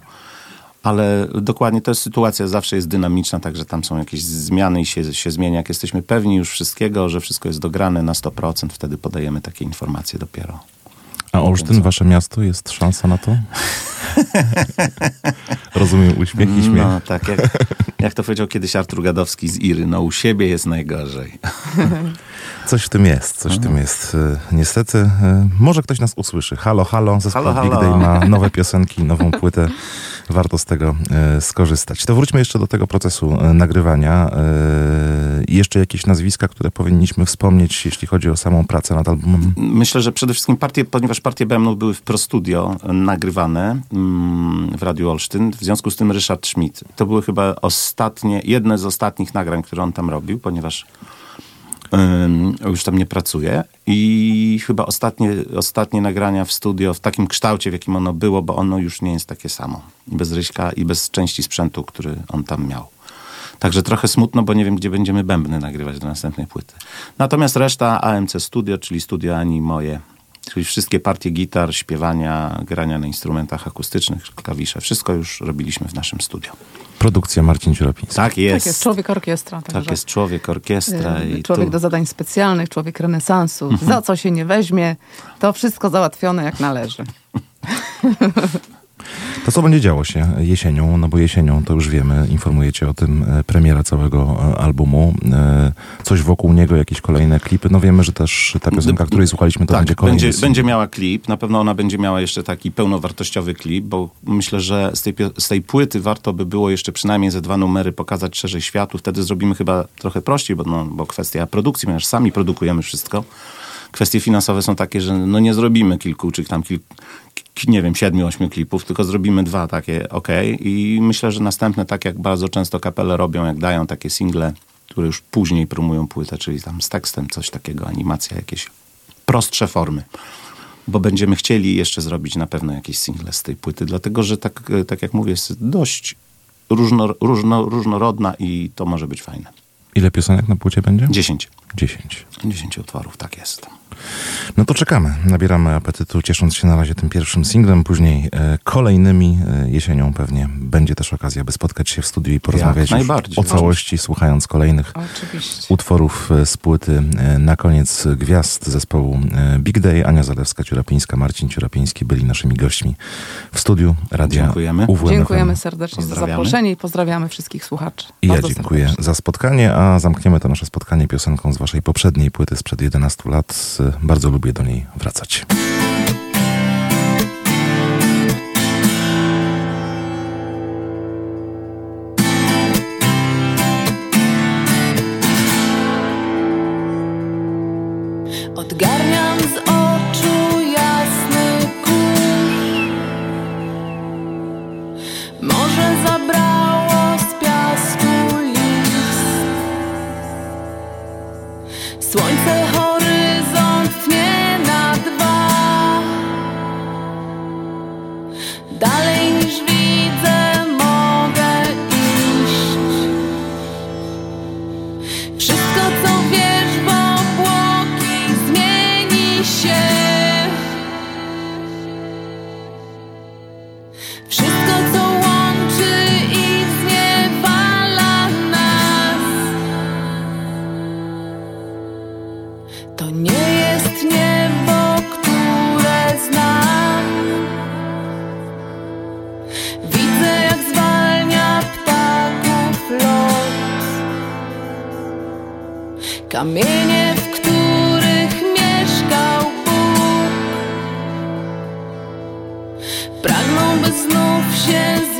ale dokładnie to jest sytuacja zawsze jest dynamiczna, także tam są jakieś zmiany i się, się zmienia. Jak jesteśmy pewni już wszystkiego, że wszystko jest dograne na 100%, wtedy podajemy takie informacje dopiero. A Olsztyn, wasze miasto, jest szansa na to? [LAUGHS] Rozumiem uśmiech i śmiech. No tak, jak, jak to powiedział kiedyś Artur Gadowski z Iry, no u siebie jest najgorzej. [LAUGHS] Coś w tym jest, coś w tym jest. E, Niestety, e, może ktoś nas usłyszy. Halo, halo, zespół Halo, Big. Day ma [LAUGHS] nowe piosenki, nową płytę. Warto z tego e, skorzystać. To wróćmy jeszcze do tego procesu nagrywania. I jeszcze jakieś nazwiska, które powinniśmy wspomnieć, jeśli chodzi o samą pracę nad albumem. Myślę, że przede wszystkim partie, ponieważ partie Bębnów były w Pro Studio nagrywane mm, w Radiu Olsztyn, w związku z tym Ryszard Schmidt. To były chyba ostatnie, jedne z ostatnich nagrań, które on tam robił, ponieważ ym, już tam nie pracuje i chyba ostatnie, ostatnie nagrania w studio w takim kształcie, w jakim ono było, bo ono już nie jest takie samo. Bez Ryśka i bez części sprzętu, który on tam miał. Także trochę smutno, bo nie wiem, gdzie będziemy bębny nagrywać do następnej płyty. Natomiast reszta AMC Studio, czyli studio Ani moje, czyli wszystkie partie gitar, śpiewania, grania na instrumentach akustycznych, klawisze, wszystko już robiliśmy w naszym studio. Produkcja Marcin Ciurapiński. Tak jest. Tak jest, człowiek orkiestra. Tak także, jest człowiek orkiestra y, i Człowiek tu... do zadań specjalnych, człowiek renesansu. Za co się nie weźmie, to wszystko załatwione jak należy. [LAUGHS] To co będzie działo się jesienią? No bo jesienią, to już wiemy, informujecie o tym, e, premiera całego e, albumu. E, Coś wokół niego, jakieś kolejne klipy. No wiemy, że też ta piosenka, której słuchaliśmy, to tak, będzie kolejny będzie, będzie miała klip. Na pewno ona będzie miała jeszcze taki pełnowartościowy klip, bo myślę, że z tej, z tej płyty warto by było jeszcze przynajmniej ze dwa numery pokazać szerzej światu. Wtedy zrobimy chyba trochę prościej, bo, no, bo kwestia produkcji, ponieważ sami produkujemy wszystko. Kwestie finansowe są takie, że no nie zrobimy kilku, czy tam kilku, nie wiem, siedmiu, ośmiu klipów, tylko zrobimy dwa takie ok. I myślę, że następne, tak jak bardzo często kapele robią, jak dają takie single, które już później promują płytę, czyli tam z tekstem coś takiego, animacja, jakieś prostsze formy. Bo będziemy chcieli jeszcze zrobić na pewno jakieś single z tej płyty, dlatego że tak, tak jak mówię, jest dość różno, różno, różnorodna i to może być fajne. Ile piosenek na płycie będzie? Dziesięć. 10. 10 utworów, tak jest. No to czekamy, nabieramy apetytu, ciesząc się na razie tym pierwszym singlem, później e, kolejnymi. E, jesienią pewnie będzie też okazja, by spotkać się w studiu i porozmawiać o całości, słuchając kolejnych Oczywiście. utworów e, z płyty. E, Na koniec gwiazd zespołu e, Big Day, Ania Zalewska-Ciurapińska, Marcin Ciurapiński byli naszymi gośćmi w studiu Radia Dziękujemy. UWM Dziękujemy serdecznie za zaproszenie i pozdrawiamy wszystkich słuchaczy. I ja dziękuję serdecznie. za spotkanie, a zamkniemy to nasze spotkanie piosenką z waszej poprzedniej płyty sprzed 11 lat. Bardzo lubię do niej wracać. Kamienie, w których mieszkał Bóg. Pragną, by znów się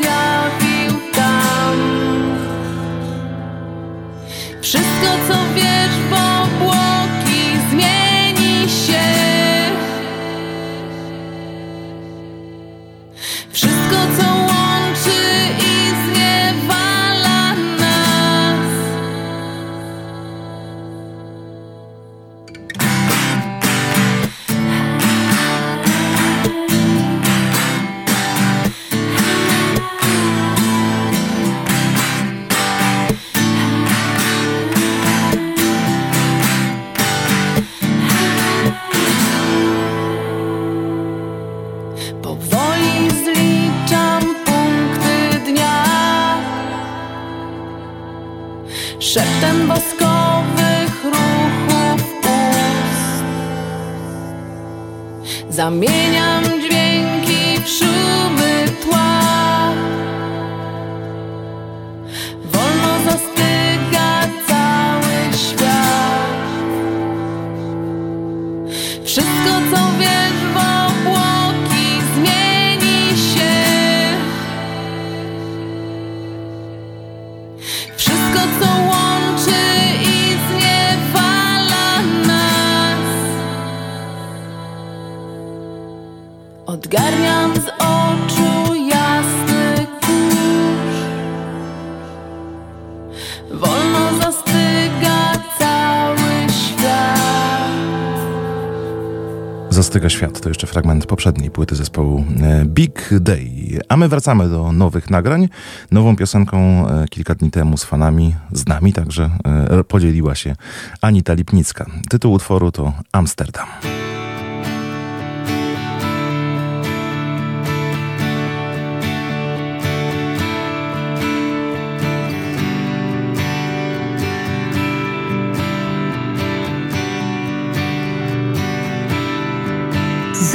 świat to jeszcze fragment poprzedniej płyty zespołu e, Big Day. A my wracamy do nowych nagrań. Nową piosenką e, kilka dni temu z fanami, z nami także e, podzieliła się Anita Lipnicka. Tytuł utworu to Amsterdam.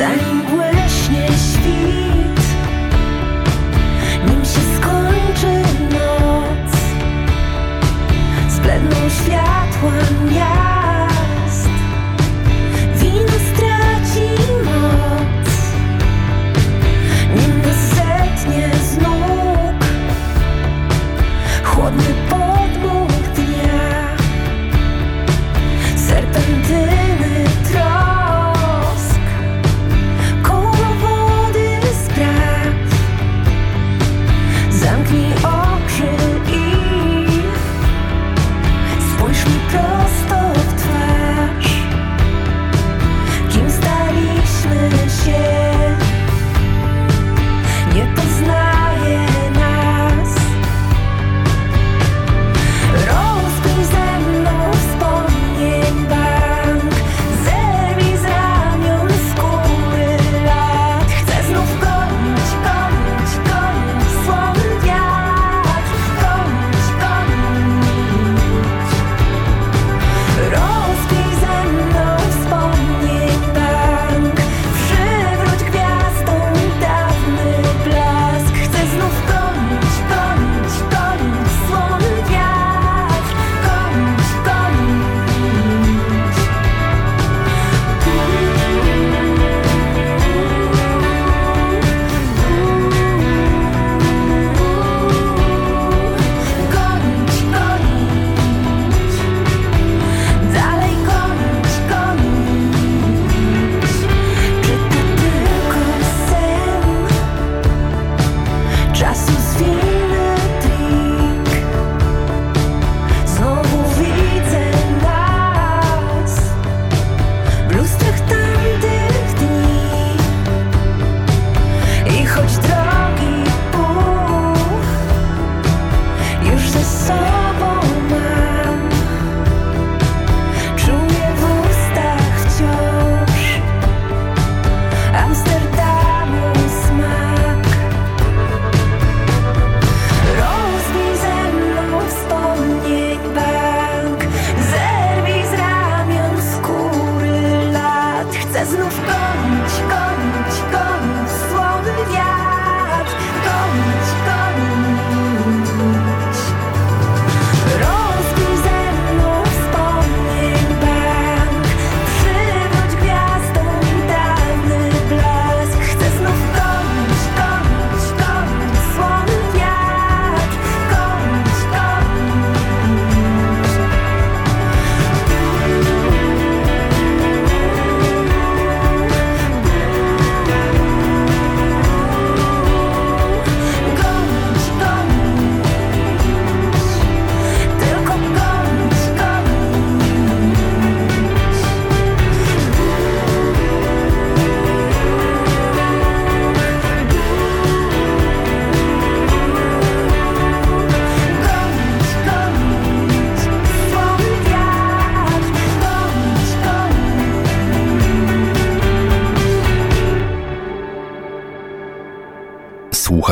Casa.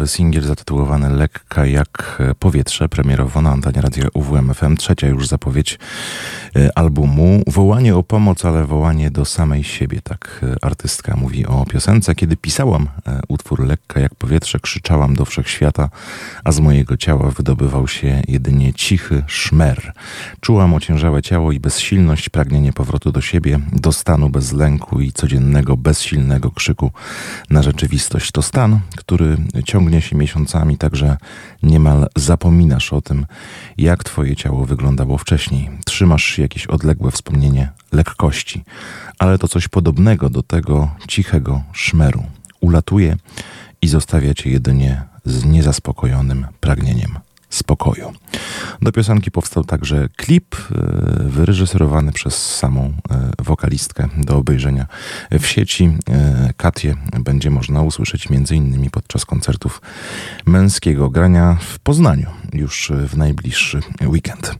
nowy singiel zatytułowany Lekka jak e, powietrze, premierowo na antenie radia UWMFM. Trzecia już zapowiedź e, albumu. Wołanie o pomoc, ale wołanie do samej siebie. Tak e, artystka mówi o piosence. Kiedy pisałam utwór Lekka jak powietrze, krzyczałam do wszechświata, a z mojego ciała wydobywał się jedynie cichy szmer. Czułam ociężałe ciało i bezsilność, pragnienie powrotu do siebie, do stanu bez lęku i codziennego, bezsilnego krzyku na rzeczywistość. To stan, który ciągnie się miesiącami, także niemal zapominasz o tym, jak twoje ciało wyglądało wcześniej. Trzymasz jakieś odległe wspomnienie lekkości, ale to coś podobnego do tego cichego szmeru. Ulatuje i zostawia cię jedynie z niezaspokojonym pragnieniem spokoju. Do piosenki powstał także klip e, wyreżyserowany przez samą e, wokalistkę do obejrzenia w sieci. E, Katię będzie można usłyszeć m.in. podczas koncertów męskiego grania w Poznaniu już w najbliższy weekend.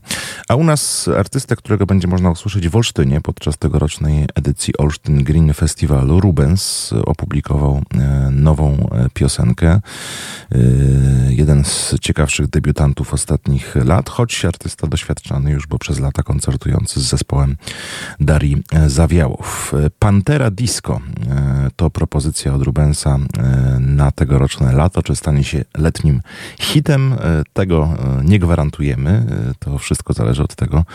A u nas artystę, którego będzie można usłyszeć w Olsztynie podczas tegorocznej edycji Olsztyn Green Festiwalu, Rubens opublikował nową piosenkę. Jeden z ciekawszych debiutantów debiutantów ostatnich lat, choć artysta doświadczony już, bo przez lata koncertujący z zespołem Darii Zawiałow. Pantera Disco e, to propozycja od Rubensa e, na tegoroczne lato, czy stanie się letnim hitem. E, tego nie gwarantujemy. To wszystko zależy od tego,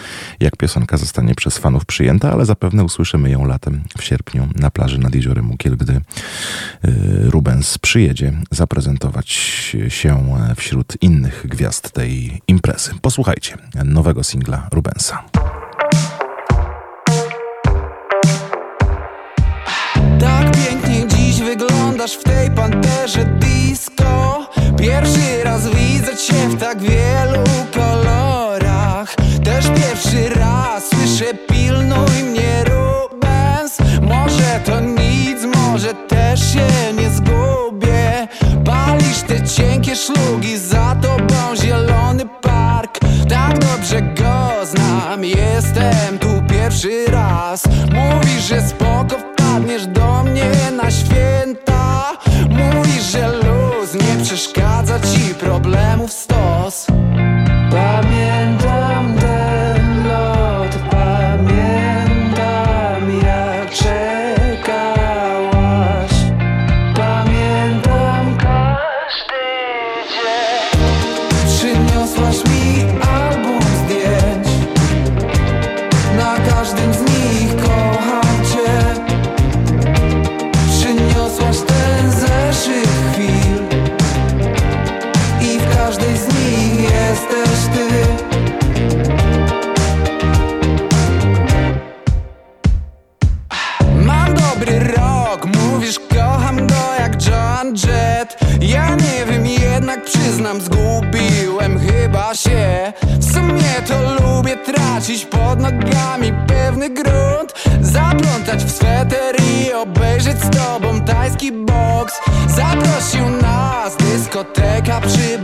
jak piosenka zostanie przez fanów przyjęta, ale zapewne usłyszymy ją latem w sierpniu na plaży nad jeziorem Mukiel, gdy Rubens przyjedzie zaprezentować się wśród innych gwiazd tej imprezy. Posłuchajcie nowego singla Rubensa. Tak pięknie dziś wyglądasz w tej panterze disco Pierwszy raz widzę cię w tak wielu kolorach Też pierwszy raz słyszę pilnuj mnie Rubens Może to nic, może też się nie zgubię Palisz te cienkie szlugi, za tobą Tak dobrze go znam, jestem tu pierwszy raz. Mówisz, że spoko wpadniesz do mnie na święta. Mówisz, że luz nie przeszkadza ci problemów stos. Pamiętam tracić pod nogami pewny grunt. Zaplątać w sweter i obejrzeć z tobą tajski boks. Zaprosił nas dyskoteka przy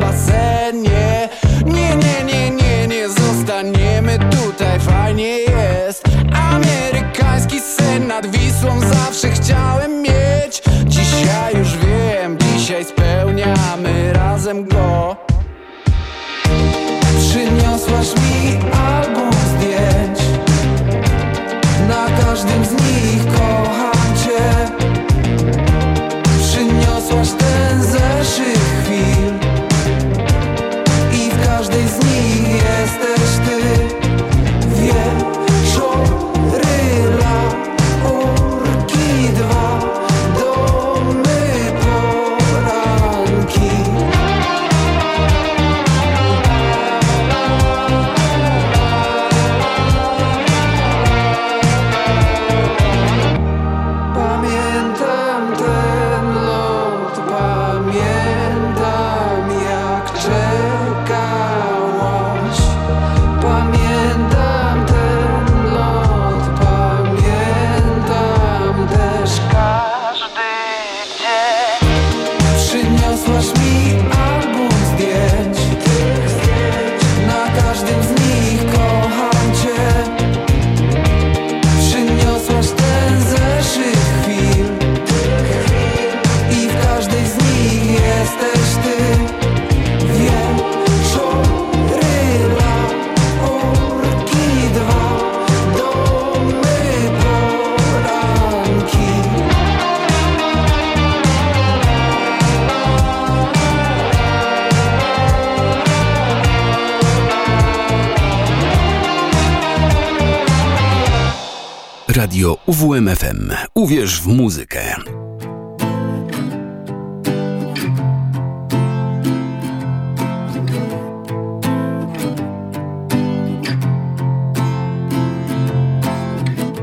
W muzykę.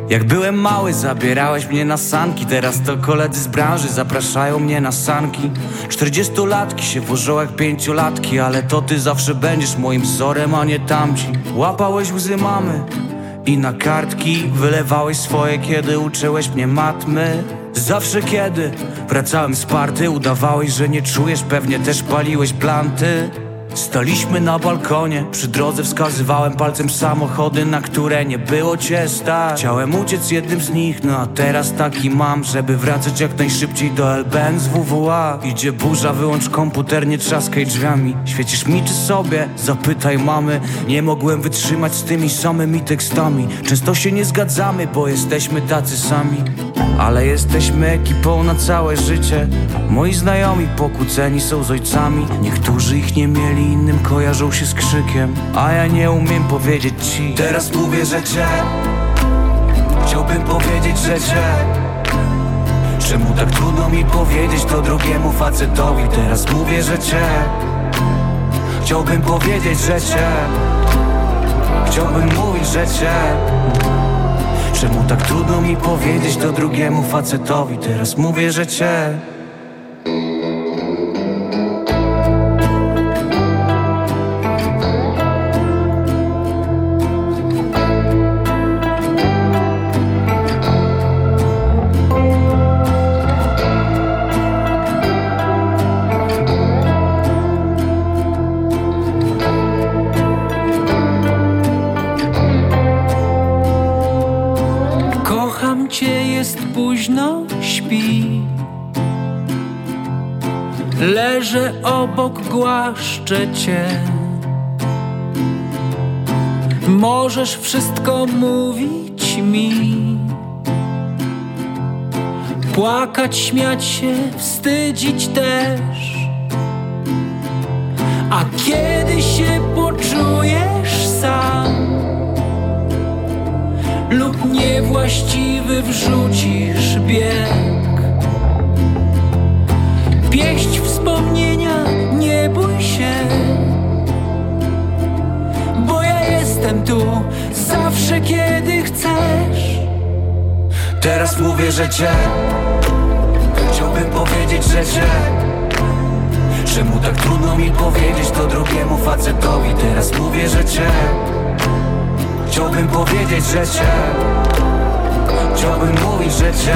Jak byłem mały, zabierałeś mnie na sanki. Teraz to koledzy z branży zapraszają mnie na sanki. Czterdziestolatki się wożą jak pięciolatki Ale to ty zawsze będziesz moim wzorem, a nie tamci. Łapałeś łzy mamy i na kartki Wylewałeś swoje, kiedy uczyłeś mnie matmy. Zawsze kiedy wracałem z party Udawałeś, że nie czujesz, pewnie też paliłeś planty Staliśmy na balkonie, przy drodze wskazywałem palcem samochody, na które nie było cię stać. Chciałem uciec jednym z nich, no a teraz taki mam, żeby wracać jak najszybciej do LBN z WWA Idzie burza, wyłącz komputer, nie trzaskaj drzwiami. Świecisz mi czy sobie? Zapytaj mamy. Nie mogłem wytrzymać z tymi samymi tekstami. Często się nie zgadzamy, bo jesteśmy tacy sami ale jesteśmy ekipą na całe życie. Moi znajomi pokłóceni są z ojcami. Niektórzy ich nie mieli, innym kojarzą się z krzykiem. A ja nie umiem powiedzieć ci. Teraz mówię, że cię. Chciałbym powiedzieć, że cię. Czemu tak trudno mi powiedzieć to drugiemu facetowi? Teraz mówię, że cię. Chciałbym powiedzieć, że cię. Chciałbym mówić, że cię Czemu tak trudno mi powiedzieć to drugiemu facetowi. Teraz mówię, że cię Obok, głaszczę cię. Możesz wszystko mówić mi. Płakać, śmiać się, wstydzić też. A kiedy się poczujesz sam lub niewłaściwy wrzucisz bieg. Pieść wspomnienia, nie bój się, bo ja jestem tu zawsze, kiedy chcesz. Teraz mówię, że cię Chciałbym powiedzieć, że cię. Czemu tak trudno mi powiedzieć to drugiemu facetowi? Teraz mówię, że cię Chciałbym powiedzieć, że cię. Chciałbym mówić, że cię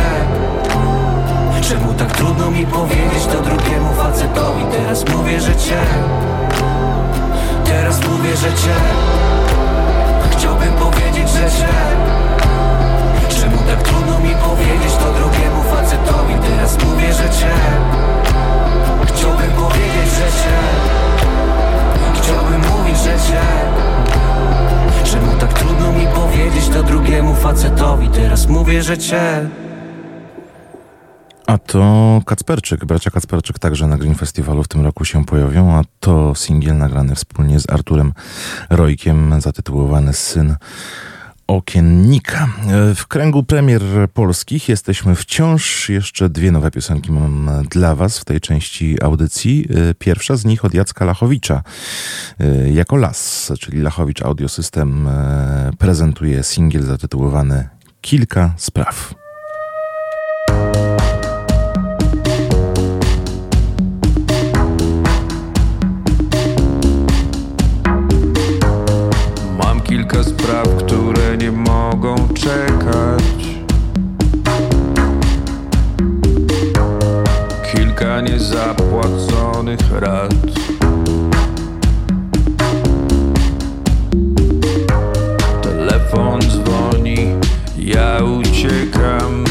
Czemu tak trudno mi powiedzieć to drugiemu facetowi? Teraz mówię, że cię. Teraz mówię, że cię. Chciałbym powiedzieć, że cię. Czemu tak trudno mi powiedzieć to drugiemu facetowi? Teraz mówię, że cię. Chciałbym powiedzieć, że cię. Chciałbym mówić, że cię. Czemu tak trudno mi powiedzieć to drugiemu facetowi? Teraz mówię, że cię A to Kacperczyk, bracia Kacperczyk także na Green Festivalu w tym roku się pojawią, a to singiel nagrany wspólnie z Arturem Rojkiem, zatytułowany Syn Okiennika. W kręgu premier polskich jesteśmy wciąż. Jeszcze dwie nowe piosenki mam dla Was w tej części audycji. Pierwsza z nich od Jacka Lachowicza. Jako las, czyli Lachowicz Audio System prezentuje singiel zatytułowany Kilka spraw. Kilka spraw, które nie mogą czekać. Kilka niezapłaconych rat. Telefon dzwoni, ja uciekam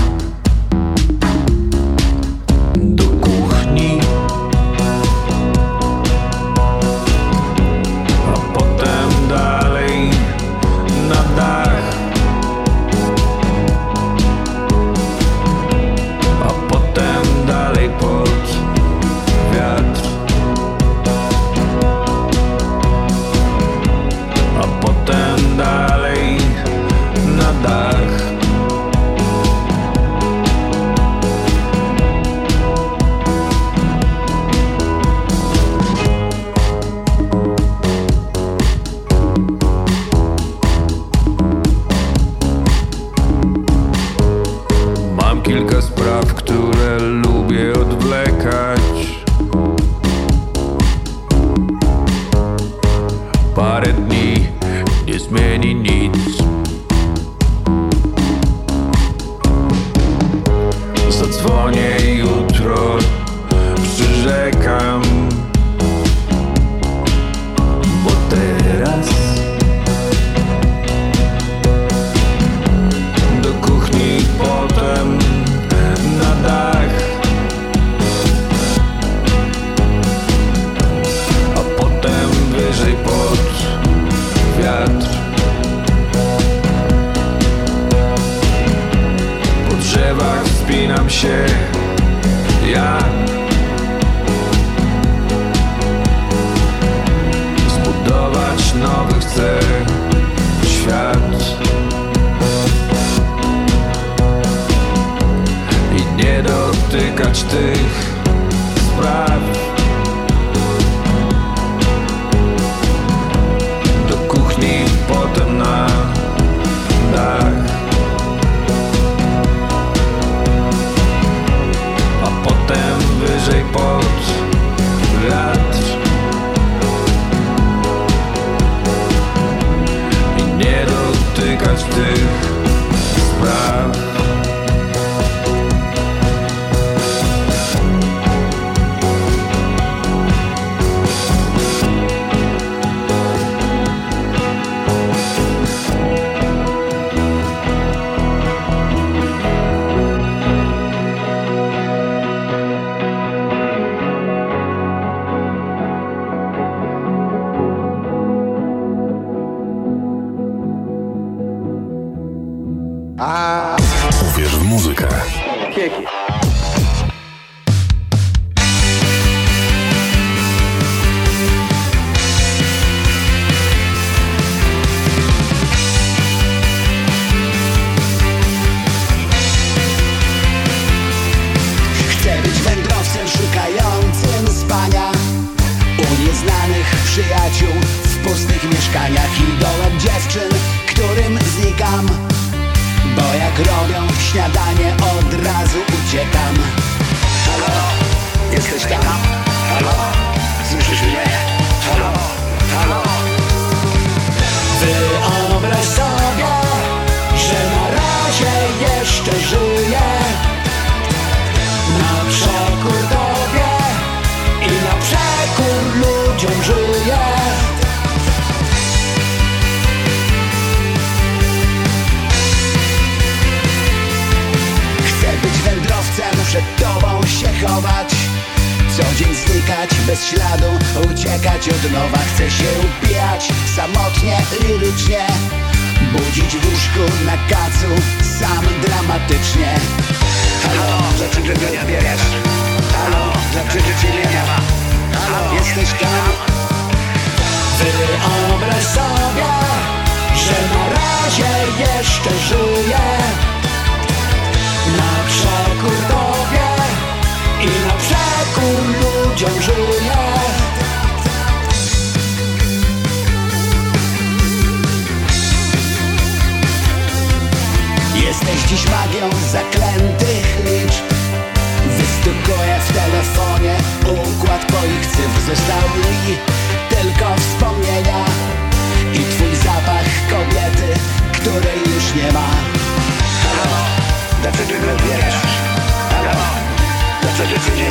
cię nie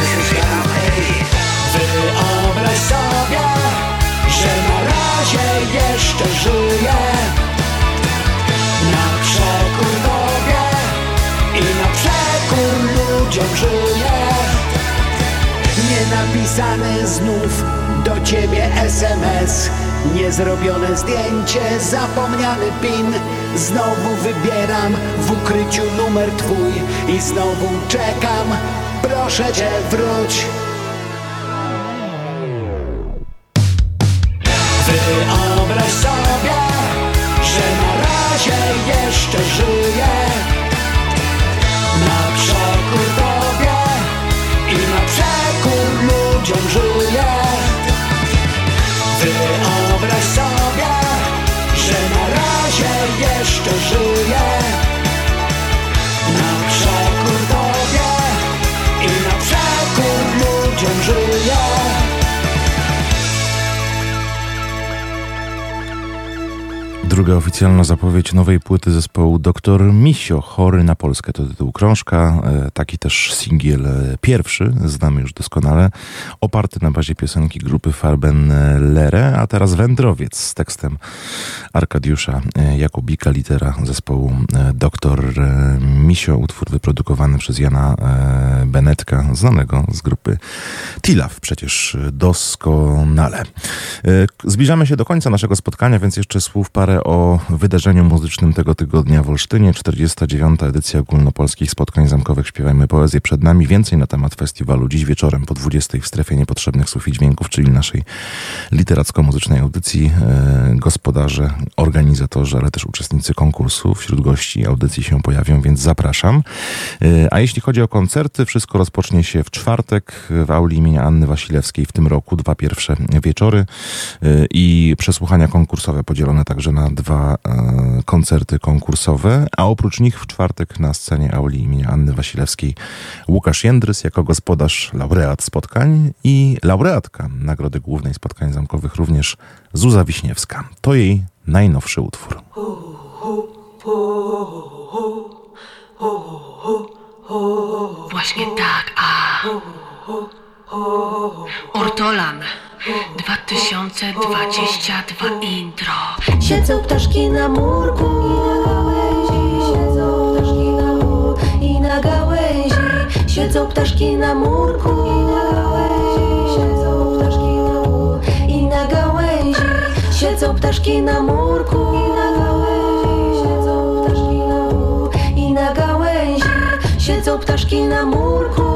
jesteś tam? Ej. Wyobraź sobie, że na razie jeszcze żyję na przekór tobie i na przekór ludziom żyję Nienapisany znów do ciebie SMS Niezrobione zdjęcie, zapomniany pin Znowu wybieram w ukryciu numer twój I znowu czekam, proszę cię wróć Druga oficjalna zapowiedź nowej płyty zespołu Dr. Misio, Chory na Polskę to tytuł krążka, e, taki też singiel e, pierwszy, znamy już doskonale, oparty na bazie piosenki grupy Farben Lere, a teraz Wędrowiec z tekstem Arkadiusza e, Jakubika, litera zespołu Dr. Misio, utwór wyprodukowany przez Jana Benetka, znanego z grupy Tilaf przecież doskonale. Zbliżamy się do końca naszego spotkania, więc jeszcze słów parę o o wydarzeniu muzycznym tego tygodnia w Olsztynie. 49. edycja ogólnopolskich spotkań zamkowych Śpiewajmy Poezję przed nami. Więcej na temat festiwalu dziś wieczorem po 20 w strefie niepotrzebnych słów i dźwięków, czyli naszej literacko-muzycznej audycji. E, gospodarze, organizatorzy, ale też uczestnicy konkursu. Wśród gości audycji się pojawią, więc zapraszam. E, a jeśli chodzi o koncerty, wszystko rozpocznie się w czwartek w auli imienia Anny Wasilewskiej w tym roku. Dwa pierwsze wieczory e, i przesłuchania konkursowe podzielone także na dwa e, koncerty konkursowe, a oprócz nich w czwartek na scenie auli imienia Anny Wasilewskiej Łukasz Jędrys jako gospodarz, laureat spotkań i laureatka Nagrody Głównej Spotkań Zamkowych również Zuza Wiśniewska. To jej najnowszy utwór. Właśnie tak, a... Ortolan. 2022 intro. Siedzą ptaszki na murku. I na gałęzi Siedzą ptaszki na murku. I na gałęzi Siedzą ptaszki na murku. I na gałęzi Siedzą ptaszki na murku.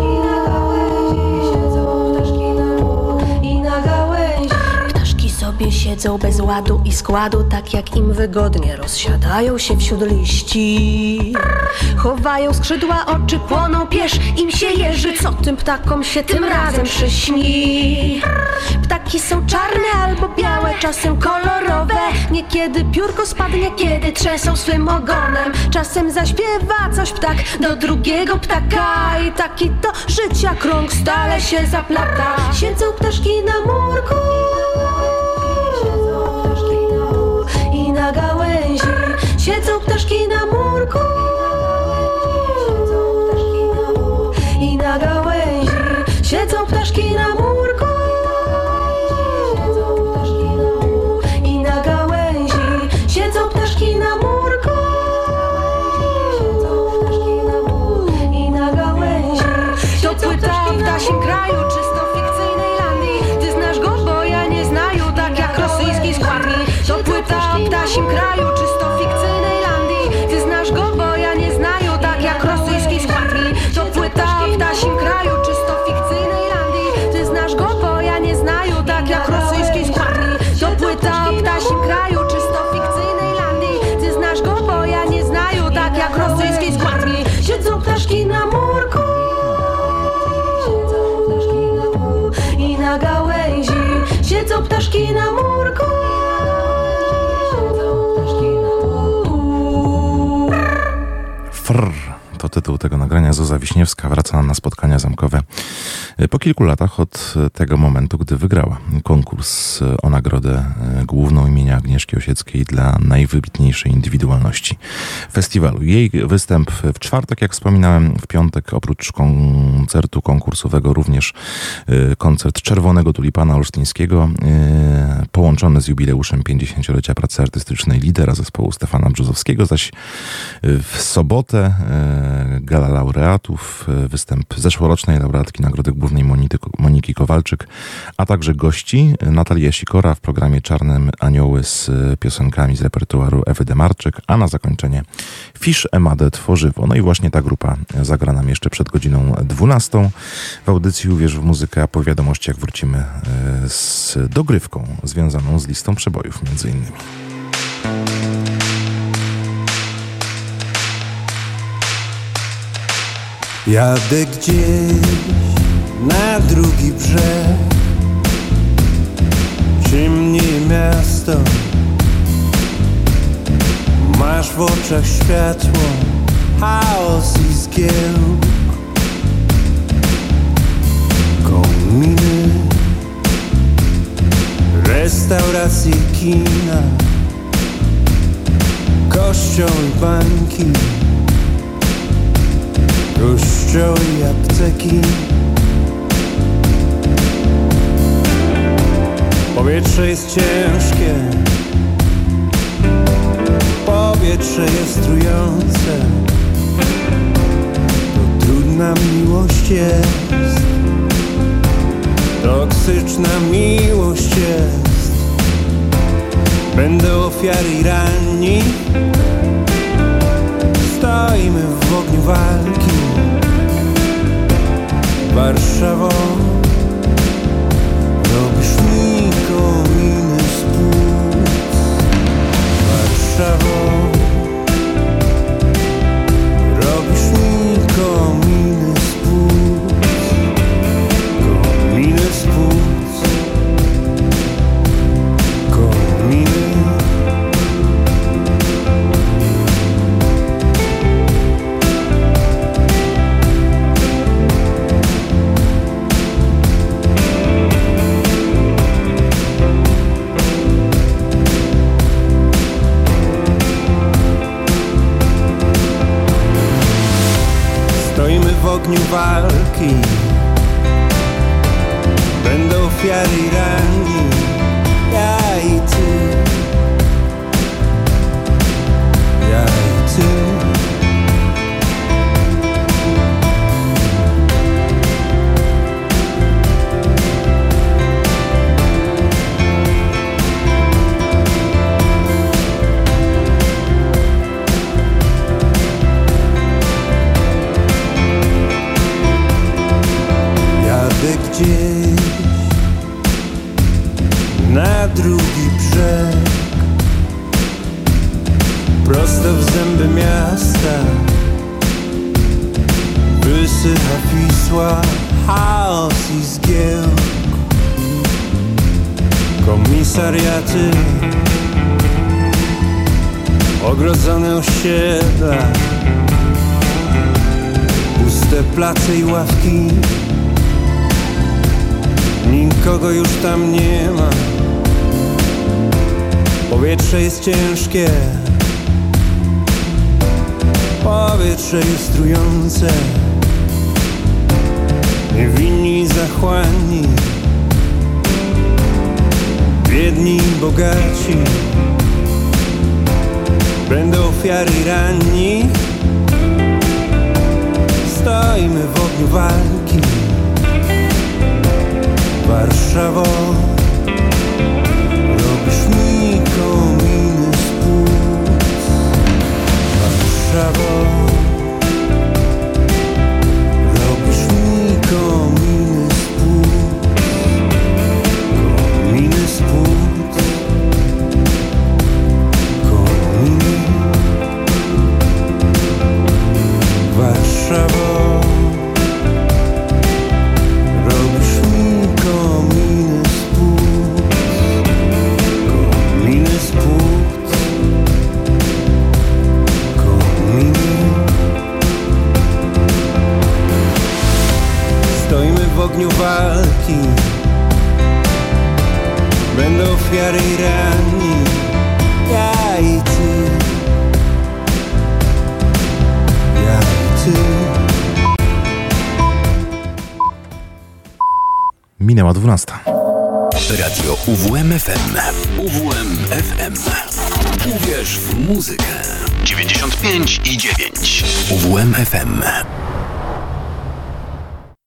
i Sobie siedzą bez ładu i składu Tak jak im wygodnie rozsiadają się wśród liści. Chowają skrzydła, oczy płoną, piesz im się jeży. Co tym ptakom się tym razem przyśni? Ptaki są czarne albo białe, czasem kolorowe. Niekiedy piórko spadnie, kiedy trzęsą swym ogonem. Czasem zaśpiewa coś ptak do drugiego ptaka. I taki to życia krąg stale się zaplata. Siedzą ptaszki na murku Siedzą ptaszki na murku ptaszki na murku Frr. To tytuł tego nagrania. Zuza Wiśniewska wraca na spotkania zamkowe po kilku latach od tego momentu, gdy wygrała konkurs o nagrodę główną imienia Agnieszki Osieckiej dla najwybitniejszej indywidualności festiwalu. Jej występ w czwartek, jak wspominałem, w piątek oprócz koncertu konkursowego również koncert Czerwonego Tulipana Olsztyńskiego połączony z jubileuszem 50-lecia pracy artystycznej lidera zespołu Stefana Brzozowskiego, zaś w sobotę gala laureatów, występ zeszłorocznej laureatki Nagrody Głównej Monity, Moniki Kowalczyk, a także gości Natalia Sikora w programie Czarnym Anioły z piosenkami z repertuaru Ewy Demarczyk, a na zakończenie Fisz Emadę Tworzywo. No i właśnie ta grupa zagra nam jeszcze przed godziną 12 w audycji Uwierz w muzykę, a po wiadomościach wrócimy z dogrywką związaną z listą przebojów między innymi. Jadę gdzieś na drugi brzeg. Ciemnie miasto. Masz w oczach światło. Chaos i zgiełk Kominy Restauracje, kina. Kościoł i banki. Kościoły i apteki Powietrze jest ciężkie. Powietrze jest trujące. To trudna miłość jest. Toksyczna miłość jest. Będą ofiary i ranni. Stoimy w ogniu walki. Warszawo